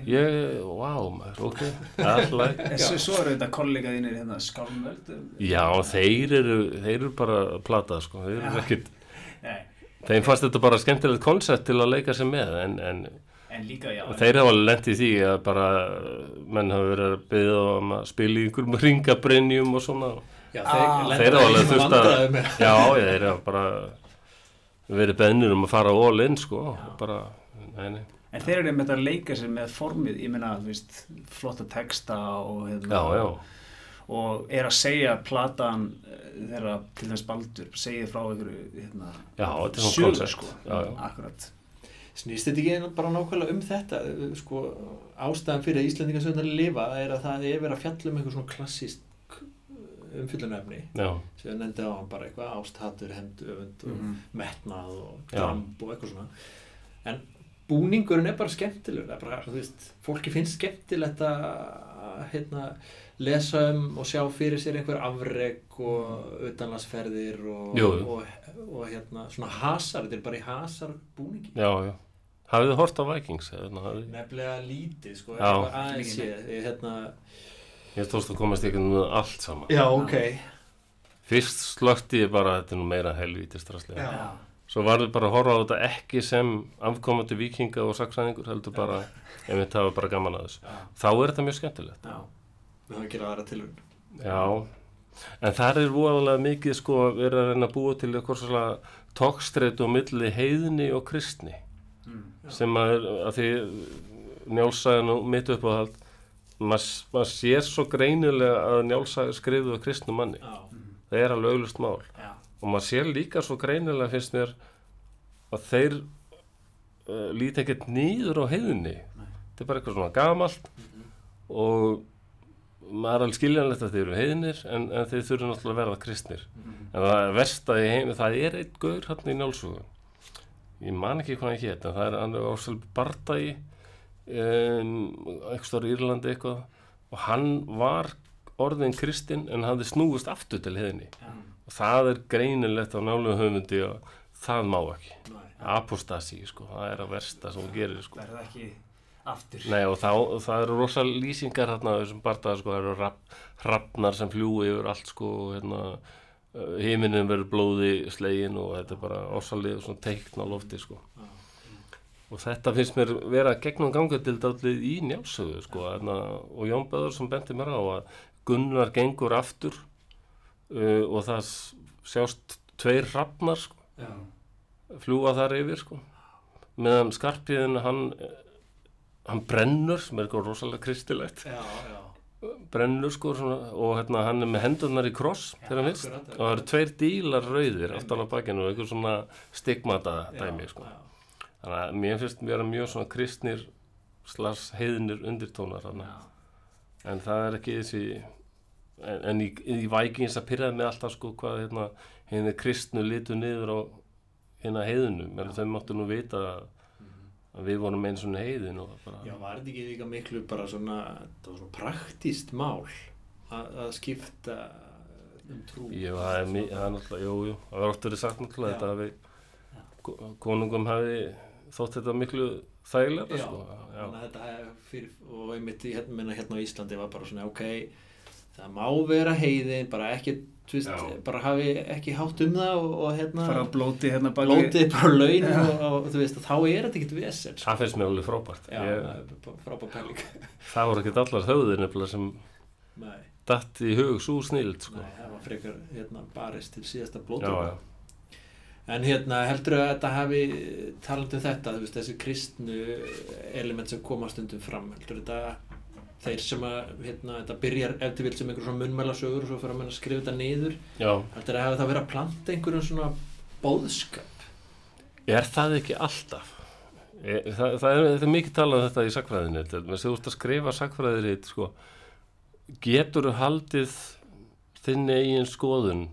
ég, wow maður, ok. Alltaf, svo, eru þetta kollega þínir hérna skálmöld já þeir eru þeir eru bara platað sko þeir eru Nei, þeim fannst þetta bara skemmtilegt koncept til að leika sér með en, en en líka já. Og þeir hafa lent í því að bara menn hafa verið að byggja um að spila í einhverjum ringabrennjum og svona. Já, Ah, þeir, hafa alveg þurft að, já, já, þeir hafa bara verið beðnir um að fara all in, sko, bara, nei, nei, En þeir eru með að leika sér með formið, ég meina, þú veist, flotta texta og hérna, já, já, og er að segja platan eh, þeirra til þess baldur, segja frá einhverju, hérna, er koncept, sko, já, já, akkurat. Snýst þetta ekki bara nákvæmlega um þetta sko, ástæðan fyrir að Íslandingasöndar lifa er að það er verið að fjalla um einhver svona klassísk umfyllunefni já, sem við nefndi á hann bara eitthvað ásthatur, hend, öfund og Mhm. metnað og dramb og eitthvað svona. En búningurinn er bara skemmtilegur það er bara, þú veist, fólki finnst skemmtilegt að hérna, lesa um og sjá fyrir sér einhver afreg og utanlandsferðir og, og, og hérna, svona hasar, þetta er bara í hasar búningi já, já. Hafið þið hort á Vikings? Hafið, nefnilega lítið sko, aðeins ég, hérna, ég tókst að komast ekki með allt saman. já, ok Fyrst slökti ég bara, þetta er nú meira helvítist rastlega. Já. Svo var þið bara að horfa á þetta ekki sem afkomandi vikinga og saksæðingur, heldur bara, ef við tafa bara gaman að þessu. Þá er þetta mjög skemmtilegt. já, við höfum að gera aðra tilhörn Já, en þar er voðalega mikið sko að vera að reyna að búa til eitthvað svona tókstreit og milli heiðni og kristni Mm. sem að, að því njálsagan og mitt upp á það maður mað sér svo greinilega að njálsaga skrifuð af kristnum manni. Já, það er alveg auglust mál. Já, og maður sér líka svo greinilega finnst mér að þeir uh, líti ekkert nýður á heiðni þetta er bara eitthvað svona gamalt og maður er alveg skiljanlegt að þeir eru heiðnir en, en þeir þurfa náttúrulega að verða kristnir. En það er versta í heimi það er einn gaur hann í njálsugu ég man ekki hvað hann hétt en það er hann á svolítið bardagi um, eitthvað stór í Írlandi eitthvað. Og hann var orðin kristinn en hafði snúist aftur til heiðni. Já, og það er greinilegt á nálega höfundi og það má ekki apostasi, sko, það er að versta sem hún gerir, sko verða ekki aftur. Nei, og þá, það eru rosa lýsingar hérna þessum bardaða, sko, það eru rapp, hrafnar sem fljúi yfir allt, sko, og hérna heiminin verður blóði slegin og þetta er bara ósalið svona teikn á lofti, sko Já. og þetta finnst mér vera gegnum gangadildallið í njálsögu, sko og Jón Böður sem benti mér á að Gunnar gengur aftur uh, og það sjást tveir hrafnar, sko fljúa þar yfir sko. Meðan skarpiðin hann hann brennur sem er eitthvað rosalega kristilegt. Já, já, brennur sko svona, og hérna hann er með hendurnar í kross Já, vist akkurat, og það eru tveir dílar rauðir aftan á bakinu og einhver svona stigmata dæmi sko. þannig að mér finnst mér mjög svona kristnir slars heiðnir undirtónar en það er ekki þessi en, en í, í Vikings að pyrraði mig alltaf sko hvað hérna henni kristnu litu niður á hérna heiðinu. Menn þau máttu nú vita að, að við vorum eins og heiðin og það bara Já, var þetta ekki líka miklu bara svona, svona praktíst mál að, skipta um trú? Jú, það er, náttúrulega, jú, jú, það var oft verið sagt náttúrulega Já. þetta að við, ko- konungum hafi þótt þetta miklu þægilega, Já, sko, þannig já, að þetta er fyrir, og einmitt í hérna, hérna á Íslandi var bara svona, ok, það má vera heiðin, bara ekki, þú veist, Já. bara hafi ekki hátt um það og, og hérna, fara á blóti hérna baki lótið bara laun og, og þú veist, þá er þetta ekkert vesens. það finnst mér alveg frábært, Já, ég, það er bara frábær pæling. það voru ekkert allar höfðir nefnilega sem Nei, datt í hug svo snild, sko, nei, það var frekar, hérna, barist til síðasta já, En hérna heldur að þetta hafi talandi um þetta, þú veist, þessi kristnu element sem koma stundum fram heldur þetta þeir sem að hérna, þetta byrjar ef til vil sem einhver svona munnmælasögur og svo fyrir að menna að skrifa þetta niður. Heldur að hafi það verið að planta einhverjum svona bóðskap er það ekki alltaf? Ég, það, það, er, það er mikið talað um þetta í sakfræðinu, þegar þú ert að skrifa sakfræðirít, sko, getur þú haldið þinni eigin skoðun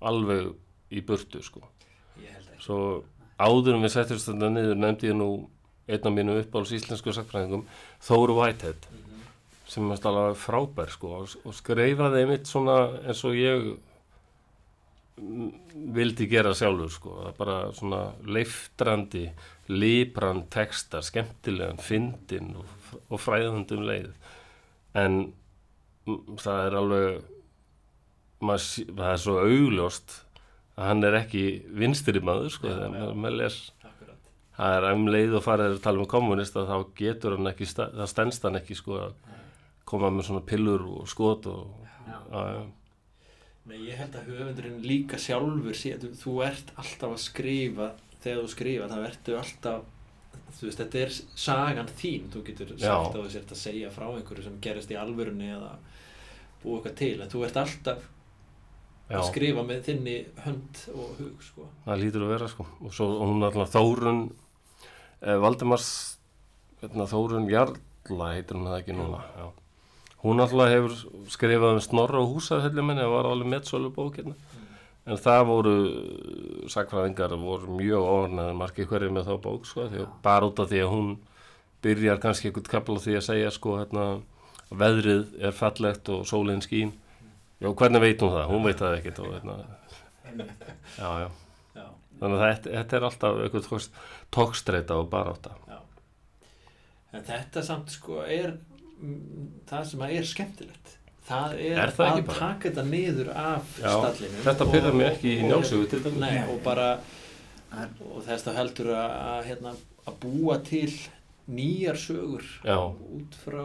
alveg í burtu, sko. Svo áður en við setjumst þetta niður nefndi ég nú einn af mínum uppáhalds íslensku sakfræðingum Þóru Whitehead. Mhm. Sem er alveg frábær sko og, og skreifaði einmitt svona eins og ég vildi gera sjálfur sko það er bara svona leiftrandi líbran texta, skemmtilegan fyndin og, og fræðandum leið. En það er alveg maður, það er svo augljóst að hann er ekki vinstri maður sko, þegar já. maður- les. Það er um leið og farið að tala um kommunista þá getur hann ekki, það stendst hann ekki sko að koma með svona pillur og skot og já, Nei, ég held að höfundurinn líka sjálfur sé, þú, þú ert alltaf að skrifa þegar þú skrifa, þá ertu alltaf þú veist, þetta er sagan þín. Þú getur sagt að þú sért að segja frá einhverju sem gerist í alvörunni eða búa eitthvað til, en þú ert alltaf já, að skrifa með þinni hönd og hug, sko. Það lítur að vera sko. Og svo hún alltaf Þórun eh, Valdimars hérna, Þórun Jarla heitir hún það ekki núna. Já. Hún alltaf hefur skrifað um Snorra og húsafhelluminni það var alveg mettsölu bók hérna. En það voru sakfræðingar voru mjög ofnaðið margir hverju með þá bók sko því, bara út af því að hún byrjar kannski einhvern kapla því að segja sko hérna veðrið er fallegt og sólinn skín. Já hvernig veit hún það, hún veit það ekkert og hérna. Já já. Já, þannig að þetta, þetta er alltaf eitthvað tókstreita og barátta. Já. En þetta samt, sko, er mm, það sem að er skemmtilegt það er, Er það að bara? taka þetta niður af Já, stallinu þetta pyrrar mig ekki í njálsögu til dæmis. Nei, og bara og þess þá heldur að, að, hérna, að búa til nýjar sögur Já. út frá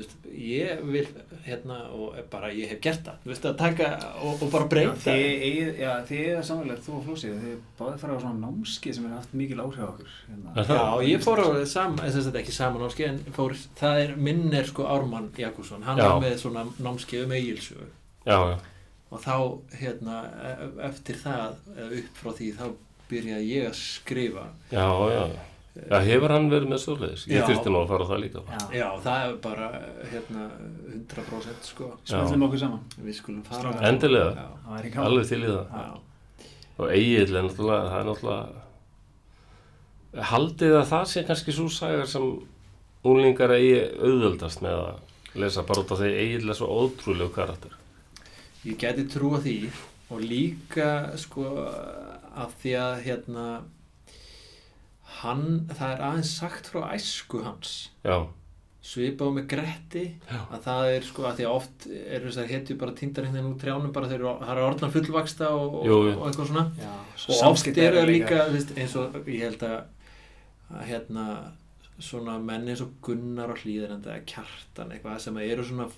veist, ég vil hérna og bara ég hef gert það. Þú veist að taka og, og bara breyta já, þið er samanlega, þú og Flósið, þið báðið fara á svona námski sem er haft mikil áhrif á okkur. Hérna. Já, ég fór á sam, þess að ekki saman námski en fór, það er minn er sko Ármann Jakobsson, hann Já. var með svona námski um eigilsögu já, já, og þá hérna e- eftir það, eða upp frá því þá byrjaði ég að skrifa. Já, já Já, hefur hann verið með svoleiðis? Ég Já. þurfti nú að fara á það líka Já, Já, það er bara hérna 100% sko smöldum okkur saman. við skulum fara. Endilega. Já, Alveg til í það já. Og Egil er náttúrulega, það er náttúrulega Haldið að það sé kannski svo sagar sem unglingar eigi auðvöldast með að lesa bara út af því Egil er svo ótrúlegu karakter Ég geti trúa því og líka sko af því að hérna hann, það er aðeins sagt frá æsku hans Já, svipað með Gretti Já. að það er sko að því að oft eru þessar hetju bara týndar hérna úr trjánum bara þeir eru, það eru orðnar fullvaksta og, Jú, jú. og eitthvað svona Já, og oft eru það líka veist, eins og ég held að, að hérna svona menn eins og Gunnar og Hlýðarandi eða Kjartan eitthvað sem eru svona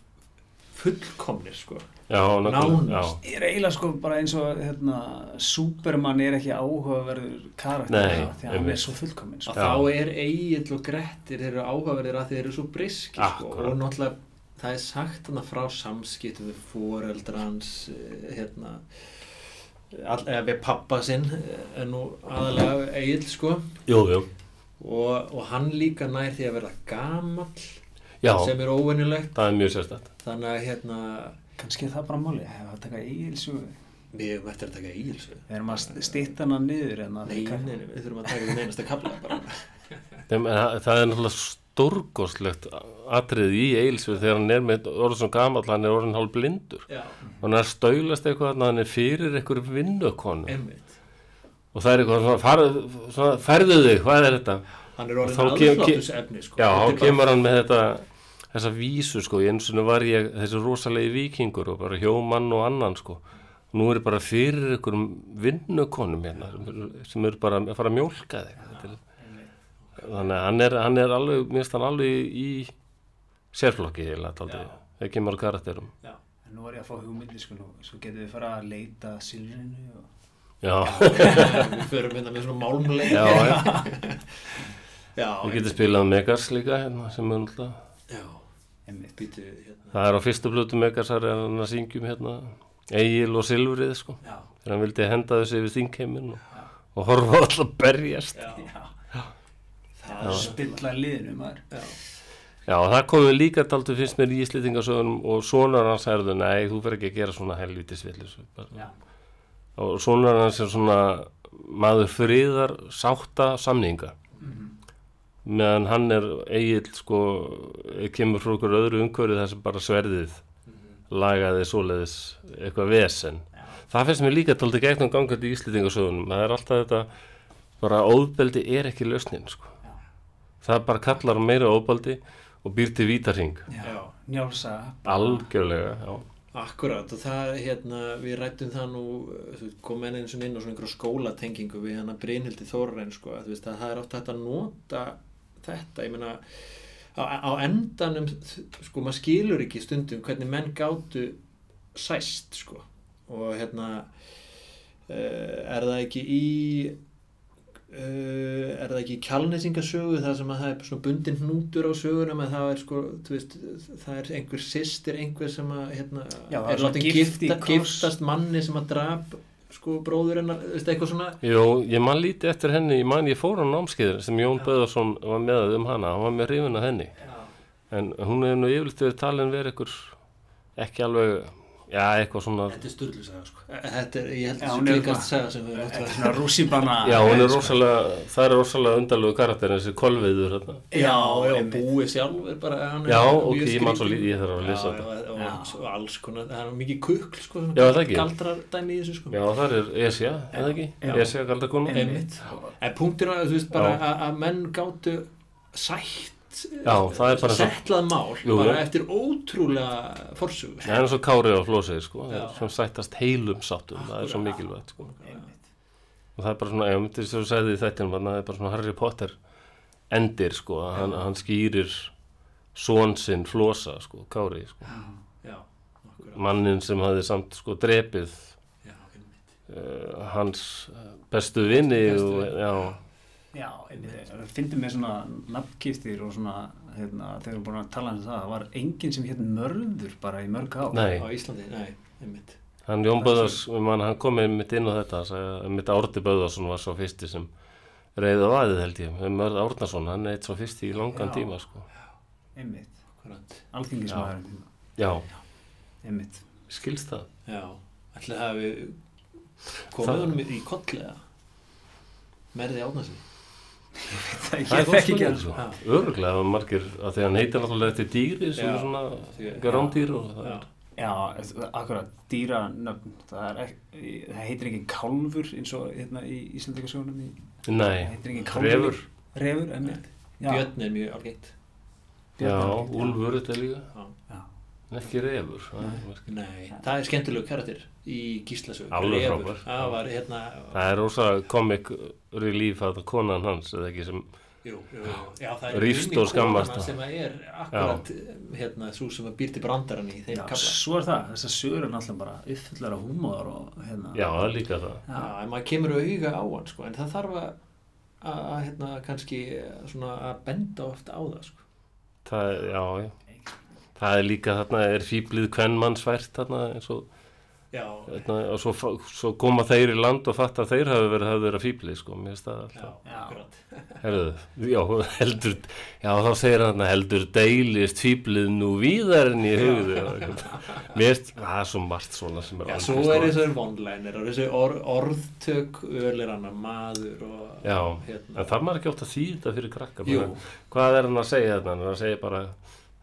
fullkomnir sko. Já, náttúrulega Nánast. Já, Ég er eiginlega sko bara eins og hérna, Superman er ekki áhugaverður karakter. Nei, því að hann er svo fullkominn sko. að þá er Egil og Grettir þeir eru áhugaverðir að þeir eru svo briski sko, og náttúrulega það er sagt þarna frá samskiptum við foreldrans hérna all, eða við pappa sinn eh, er nú aðalega Egil sko. Jú, jú, og, og hann líka nær því að verða gamall já, sem er óvenjulegt. Það er mjög sérstætt þannig að hérna kannski er það bara máli, hefur að taka eigilsugu við hefum eftir að taka Egil sko. við erum að stýtta hana niður en að nei, nei, nei, við þurfum að taka við einasta kabla það það er náttúrulega stórgóðslegt atrið í Eilsvið þegar hann er með orðin svo gamall, hann er orðin hálf blindur. Já, og hann er að staulast eitthvað þarna, hann er fyrir einhver vinnukonu. Og það er eitthvað svona, far, svona ferðu þig, hvað er þetta? hann er orðin aðfláttus efni sko. Já, bara- kemur hann með þetta þessa vísu sko, í eins og var ég þessi rosalegi vikingur og bara hjómann og annan sko. Nú er ég bara fyrir einhverjum vinnukonum hérna sem eru, bara að fara að mjólka þig. Er- þannig að hann er, hann er alveg, mér finnst hann alveg í sérflokki heila kemur á karakterum. Já, en nú var ég að fá hugmyndi sko nú, svo getum við fara að leita að silrinu og Já, við förum hérna með svona málmleik já, já, já, við getum spilað Megas líka hérna sem er náttúrulega já, einmitt býtu hérna. Það er á fyrstu blötu Megasar en hann að syngjum hérna Egil og Silfrið sko. Já, þegar hann vildi henda þessu yfir þingheimin og, og horfa á alltaf berjast. Já, já, það að spilla liðinu maður. Já, Já, það komið líka daldur finnst mér í Íslendingasögunum og sonar hans herðu, nei, þú fer ekki að gera svona helvítis villis. já, Og sonar hans er svona maður friðar sátta samninga. Meðan hann er eigill, sko, kemur frá okkur öðru umhverfið þar sem bara sverðið lagaði svoleiðis eitthvað vesen. Það finnst mér líka daldur gegnum gangandi í Íslendingasögunum. Það er alltaf þetta, bara óðbeldi er ekki lausnin, sko. Já. Það bara kallar meira óbaldi og býr til vítarhing. já, Já. njálsa Algjörlega, já. Akkurat og það, hérna, við rættum það nú, þú veist, kom enn eins og inn á svona einhverja skólatengingu við hérna Brynhildi Þorrein, sko, að þú veist, að það er oft hægt að nota þetta, ég meina, á, á endanum, sko, maður skilur ekki stundum hvernig menn gátu sæst, sko, og hérna, uh, er það ekki í, uh, er það ekki í kjálnesingasögu þar sem að það er svona bundin hnútur á sögunum að það er sko, þú veist, það er einhver systir, einhver sem að hérna, Já, það er kross. giftast manni sem að drap sko bróður hennar, veist, eitthvað svona. Jú, ég man lítið eftir henni, ég man ég fór á námskeiður sem Jón Böðarsson var með um hana, hann var með hrifin af henni. En hún hefur nú yfirleitt verið talin verið ykkur ekki alveg, já, eitthvað svona, Þetta er styrlusaga sko Þetta er, ég held að þessu er klíkast eitthvað- saga sem við þetta er svona rússibanna já, hún er rosalega, það er rosalega undarlegu karakter, þessi kolviður þarna. Já, já, einmitt. búið sjálf er bara hann er Já, ok, ég man svo lítið, ég þarf að lesa Já, þetta. já, og, Já. og, og alls konar, það er mikið kukl sko, Já, það ekki. galdrar dæmi í þessu sko Já, það er Esja, eða ekki? Esja galdakonu. Einmitt. En punktur að þú veist bara að, að menn gátu sætt Já, það er bara svo- settlað mál Jú, bara jú. eftir ótrúlega forsögu. Það er eins og Kári á flósið, sko, sem sættast heilum sáttum, það er svo mikilvægt, sko. Og það er bara svona, ég myndi sem þú segði þarna, það er bara svona Harry Potter endir sko, að hann, hann skýrir són sinn flosa sko, Kári, sko. Mannin sem hafði samt sko drepið Já, uh, hans eh, bestu vini Bestu og, vini. já, Já, einmitt, fyndum með svona nafnkýftir og svona, hérna, þegar við búin að tala um það, það var enginn sem hétt mörður bara í mörg ár. nei, Á Íslandi, nei, einmitt. Hann Jón Böðars man, hann kom einmitt inn á þetta hann sagði að mitt Árni Böðarsson var svo fyrsti sem reyði á aðið held ég með Mörð Árnason, hann er eitt svo fyrsti í langan Já. tíma sko. Einmitt, Akkurat. Alþingismæðurinn, já, einmitt. skilst það? Já, hafi Það- komið honum í kollega Merði Árnasi Það Það er ekki það að. Já. Öruglega ef margir, að því hann heitir náttúrulega eftir dýri sem er svona rándýr og það Já, er Já, akkurat, dýranöfn, það, er það heitir ekki kálfur eins og hérna í Íslandikarsjónum í, það Nei, Refur, einmitt. Já, Björn er mjög algengt. Já, úlfur þetta er líka Já. Ekki refur er merkilegt. Nei, það er skemmtilegu karakter í Gíslasögu Alveg frábær. Það var hérna Það er rosa comic relief að konan hans eða ekki sem Jú, jú. Já, það er Rífst og skammast konan það. sem er akkurat hérna, svo sem að býr til brandarann í þeim kafla svo er það, þessar sögur er náttúrulega bara af húmóðar og hérna. Já, það er líka það Já, en maður kemur auga á hann sko, en það þarf að, að að, hérna, kannski svona að benda ofta á það sko. Það, er- já, já það er líka þarna, er fýblið kvennmannsvært þarna eins og já, þarna, og svo, svo koma þeir í land og fatta að þeir hafi verið, hafi verið fýblið sko, mér finnst það alltaf Já. akkurat Herðu, já, heldur, já, þá segir hann að heldur deilist fýblið nú víðar en ég hugði. Mér finnst, það er svo margt svona sem er Já, svo er þessar vonlænir og þessi or, orðtök ölir hann maður og Já, hérna. en þarf maður ekki átt að þetta fyrir krakkar? Hvað er hann að segja þetta? Hann er að segja bara,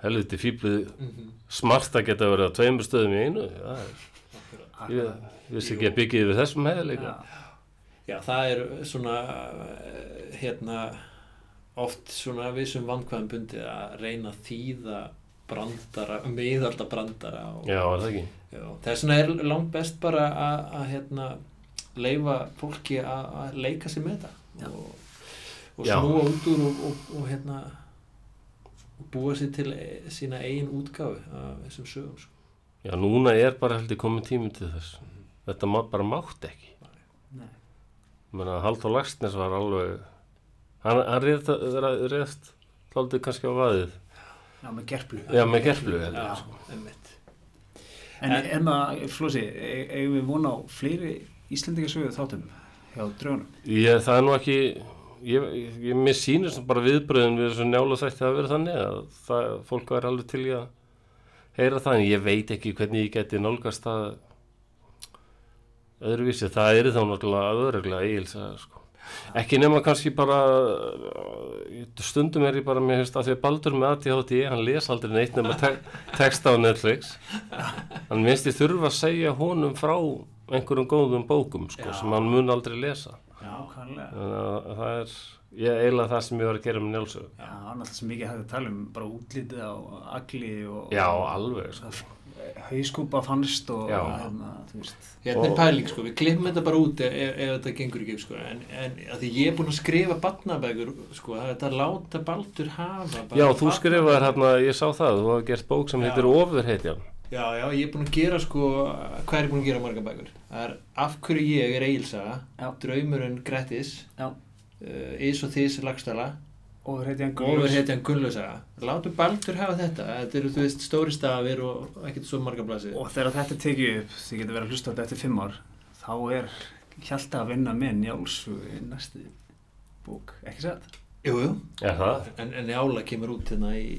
helviti fýblið Mhm, smart að geta verið á tveimur stöðum í einu. Já, ég vissi ekki að byggja yfir þessum heiðleika. Já. Já, það er svona eh, hérna oft svona vissum vankvæðum bundið að reyna að þýða brandara, miðalda brandara og, Já, er það ekki? þess vegna er langt best bara að, að hérna leifa fólki að, að leika sér með þetta og, og snúa út úr og, og, og hérna búa sér til e, sína eigin útgáfu af þessum sögum sko. Já, núna er bara heldur komið tími til þess. Þetta má, bara mátt ekki. Nei. Menna, Halldór Lagsnes var alveg, hann, hann réðst, réðst þáldið kannski á vaðið. Já, með gerplu. Já, með gerflu, heldur. Já, sko. einmitt En, En- en maður, Flósi, eigum við vona á fleiri Íslendingasögu þáttum hjá draugunum? Ég, það er nú ekki, ég, ég, ég mér sýnir bara viðbröðin við þessu njála þætti að vera þannig að það, fólk var alveg til í að heyra það, en ég veit ekki hvernig ég geti nálgast það öðruvísi, það er þá náttúrulega öðruglega eigilsa, sko. Ekki nema kannski bara, stundum er ég bara, mér finnst að því að Baldur með ADHD, hann les aldrei neitt nema te texta á Netflix. Hann minnst ég þurfa að segja honum frá einhverjum góðum bókum, sko, sem hann mun aldrei lesa. Að það er, ég eiginlega það sem ég var að gera með njálsögu. Já, alltaf sem mikið hægt að tala um bara útlitið á agli og... Já, alveg, sko. Hauskúpa fannst og Já. hérna, þú veist. Hérna er pæling sko, við klippum þetta bara út ef, ef, ef þetta gengur ekki sko, en, en að því ég er búinn að skrifa barnabækur sko, það er þetta að láta Baldur hafa bara Já, þú barnabækur. skrifaðir hérna, ég sá það, þú hafa gert bók sem heitir Ofurheitjan. Já, já, ég er búinn að gera sko, hvað er ég búinn að gera marga bækur? Það er Af hverju ég er Eilsaga, Já. Draumurinn Grettis, Já. uh, Is og Þís Lagstala, Ofurheitjan Ofur hetjan Gunnlausaga. Látum Baldur hafa þetta, þetta eru þú veist stóri stafir og ekkert svo marga blasir. Og þegar þetta er tekið upp, þið getur verið að hlusta á þetta eftir fimm ár, þá er Hjalta að vinna með Njálsu í næstu bók, ekki satt? Jú, jú. Er það? En, en Njála kemur út hérna í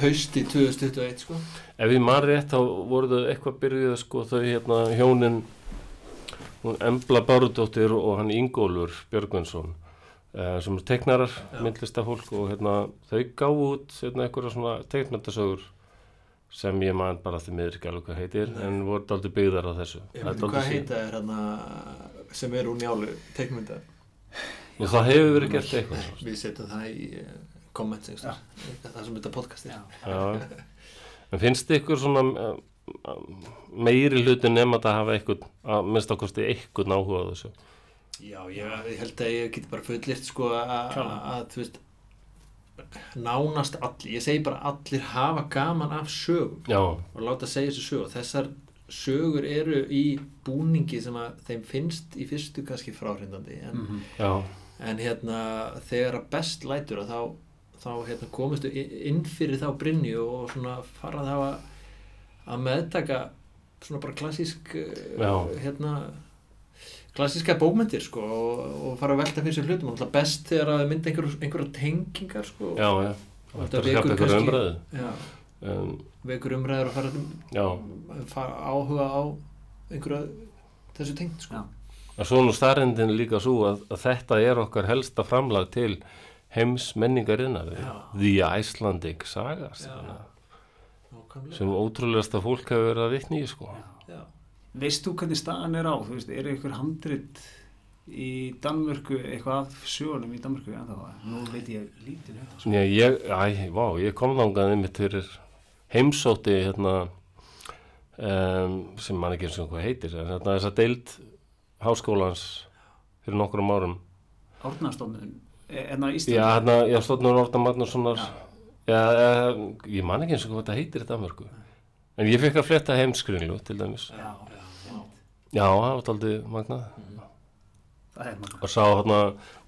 hausti 2021 sko. Ef ég man rétt þá voru þau eitthvað byrjuð sko þau hérna hjónin hún Embla Bárudóttir og hann Ingólfur Björgvinsson eh, sem er teiknarar, Já. myndlistafólk og hérna þau gáðu út hérna einhverja svona teiknandasögur sem ég man bara því miður ekki alveg hvað heitir Nei. en voru dálítið byggðar á þessu. Ég veit hvað heita er hérna sem er úr Njálu teikmynda. Og það hefur verið gert eitthvað. Við setjum það í staðar. það sem þetta podcast er. Finnst þið ykkur svona uh, meiri hluti nema að hafa eitthvað, að minnst okkursti eitthvað áhuga á þessu? Já, ég, ég held að ég geti bara fullirt sko að, þú veist nánast allir, ég segi bara allir hafa gaman af sögum Já, og láta segja þessu sögur þessar sögur eru í búningi sem að þeim finnst í fyrstu kannski fráhrindandi en, Mhm. já, en hérna þegar að best lætur að þá, þá hérna, komistu inn fyrir þá brinni og svona fara þá að, að meðtaka svona bara klassísk eh, hérna klassíska bókmyndir sko og, og fara að velta fyrir sér hlutum og alltaf best þegar að mynda einhver, einhverja tengingar sko já, já. Og þetta er vekur eitthvað kannski- umræðu. já, En, vekur umræður og fara, fara áhuga á einhverja þessu tengt sko Já. en svo nú starrendin líka svo að, að þetta er okkar helsta framlag til heims menningarinnar. Já. The Icelandic Saga, Já. Nákvæmlega. sem ótrúlegasta fólk hefur verið að vitni í, sko. Já. Veist þú hvernig staðan er á? Þú veist, eru ykkur handrit í Danmörku, eitthvað af sögunum í Danmörku en þá, nú veit ég lítið um það. Sko. Já, ég, æ, vá, ég kom þangað einmitt fyrir heimsótti hérna um, sem mann ekki eins og hvað heitir hérna þess að deild háskólans fyrir nokkrum árum Árnastofnun, en á Já, Íslandi. hérna, já, stóðnur Orta Magnússonar. Já. já, eh, ég man ekki eins og hvað þetta heitir í Danmörku. En ég fekk að fletta heimskringlu til dæmis. Já, Já, það var aldrei magnað. Það er maður. og sá hérna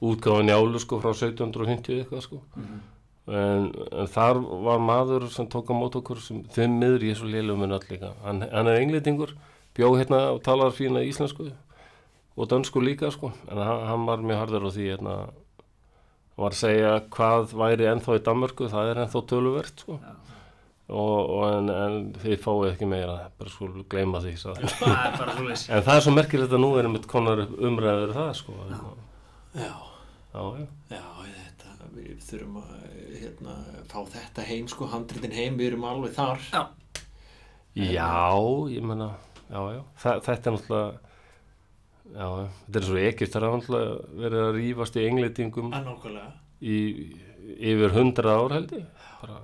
útgáfa njálu sko frá 1750 eitthvað sko. Mhm. en, en þar var maður sem tók á mót okkur sem þeim miður ég er svo lélum en líka. Hann, hann er englendingur, bjó hérna og talar fína íslensku og dönsku líka sko. En hann, hann var mjög harður á því hérna var að segja hvað væri ennþá í Danmörku, það er ennþá töluvert sko. Og, og en, en þið fáið ekki meira bara skulle gleyma því svo. það er bara svoleiðis en það er svo merkilegt að nú erum við konar upp umræður það sko. Já, Já, já, já, þetta, við þurfum að hérna, fá þetta heim, sko, handritin heim, við erum alveg þar. Já. já ég menna já, já, Þa, þetta er náttúrulega já, þetta er svo ekkert það er náttúrulega verið að rífast í Að nákvæmlega. í yfir hundra ár held ég bara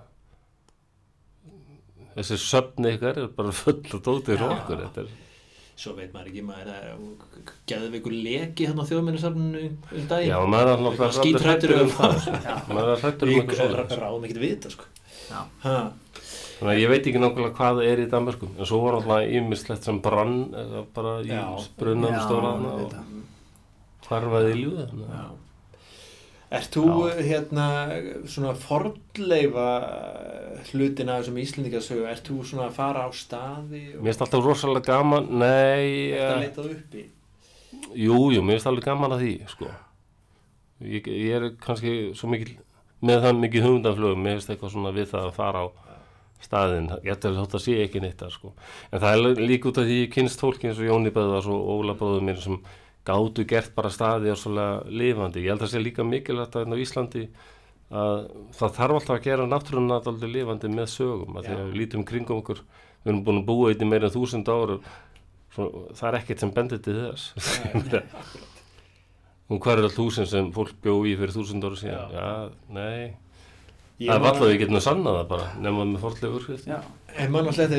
þessi söfni ykkar er bara full og Já. okkur þetta er, Svo veit maður ekki, maður er geðið ykkur leki hérna á þjóðminnisafninu um daginn. já, maður er náttúrulega Skítrættur hræddur um það. maður er hrættur um eitthvað Við svona ráðum ekkert vita, sko. Já. Þannig að ég veit ekki nákvæmlega hvað er í Danmörku en svo var náttúrulega ímislegt sem brann eða bara í stóraðna ég og það. hvarfaði í ljúða Já. Ert þú Já. hérna svona fordleifa hlutin af þessum Íslendingasögu, ert þú svona að fara á staði og mér finnst alltaf rosalega gaman nei, ert að eh, leitað uppi? jú, jú, mér finnst alveg gaman að því sko ég, ég er kannski svo mikil með það mikið hugmyndaflögum mér finnst eitthvað svona við það að fara á staðinn, ég ætti að þótt að sé ekki neitt þar sko, en það er líka út af því kynst fólki eins og Jóni Böðvars og Óla bróður mér sem gátu gert bara staði og svolítið lifandi, ég held að það sé líka mikilvægt að hérna á Íslandi að það þarf alltaf að gera náttúruna alltaf lifandi með sögum, að því Já. að við lítum kringum okkur, við erum búin að búa einnig meira en þúsund ára það er ekkert sem bendir til þess. Og hvað er all húsin sem fólk bjó í fyrir þúsund ára síðan. Já, nei, Ég það man- vallað við getum að sanna það bara nema með Já. En mann alltaf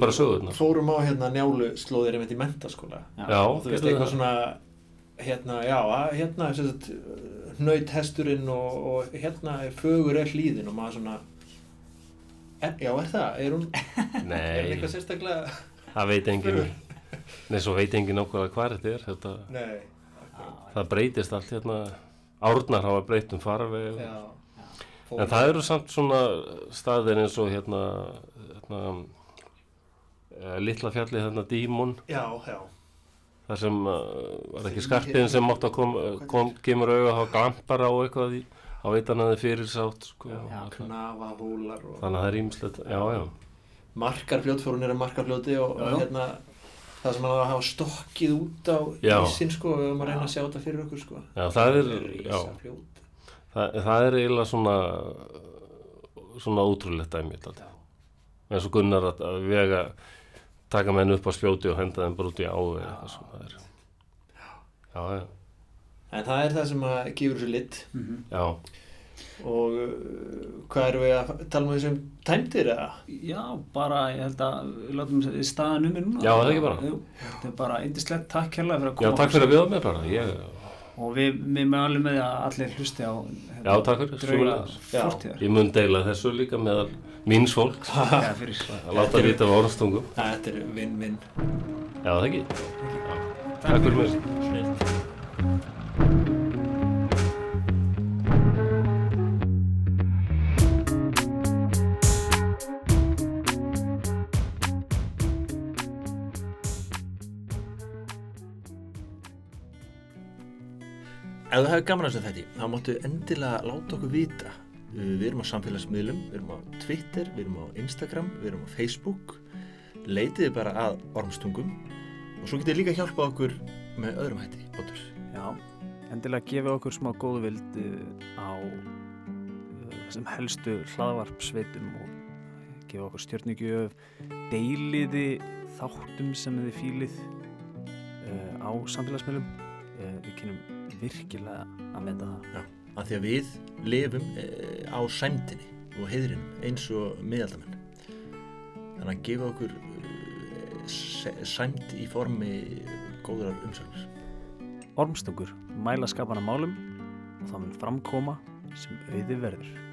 bara sögurnar. fórum á hérna njálu slóðir einmitt í mentaskóla já, og þú veist eitthvað það. svona hérna, já, að- hérna hnaut hesturinn og, og hérna er fögur er hlýðin og maður svona er, já, er það? Er hún, er eitthvað sérstaklega? það veit engin nei, svo veit engin nákvæmlega hvað þetta er þetta, Nei, það breytist allt hérna. Árnar hafa breytt um farveg já en það eru samt svona staðir eins og hérna, hérna eh, litla fjallið hérna Dímon. Já, já, þar sem uh, var ekki skarpiðin sem mátt að kom, kom kemur auga á glampara og eitthvað í, á veitanaði fyrir sátt sko, já, það- knafa húlar og þannig að það er ímislegt já, já, markarfljót fór hún er að markarfljóti og, Já, já. hérna það sem að hafa stokkið út á Já. ísinn sko og við höfum að reyna að sjá þetta fyrir okkur sko. Já það er já, Rísafljót það, það er eiginlega svona svona ótrúlegt dæmi eins og Gunnar að, að vega taka menn upp á spjóti og henda þeim bara út í á það er. Já, já, En það er það sem að gefur þessu lit. Mhm. já. Og uh, hvað erum við að tala um þessum tæmdir eða? Já, bara ég held að við látum staðan um mér núna. Já, það ekki bara. Jú, Þetta er bara indislegt takk hérlega fyrir að já, koma. takk fyrir að bjóða mér bara. Ég, Og við, við með alveg með að allir hlusti á hérna, Já, takk fyrir, Drauga fortíðar. ég mun deila þessu líka meðal míns fólks. Já, fyrir að láta vita af orðstungum Þetta er vinn-vinn. Já, það ekki? Takk. Fyrir. mér Ef þú hefur gaman að þessu þætti, þá máttu endilega láta okkur vita. Við erum á samfélagsmiðlum, við erum á Twitter, við erum á Instagram, við erum á Facebook. Leitiði bara að ormstungum og svo getið líka hjálpa okkur með öðrum hætti, Bóttur. Já, endilega gefið okkur smá góðu vild uh, á uh, þessum helstu hlaðvarpsveitum og gefið okkur stjörnugjöf, deiliði þáttum sem þið fílið uh, á samfélagsmiðlum. Við kynum virkilega að meta það. Af því að við lifum e, á sæmdini og heiðrinum eins og miðaldamenn. Þannig að gefa okkur e, sæmd í formi góðrar umsögnar. Ormstungur mæla skapana málum og það mun framkoma sem auði verður.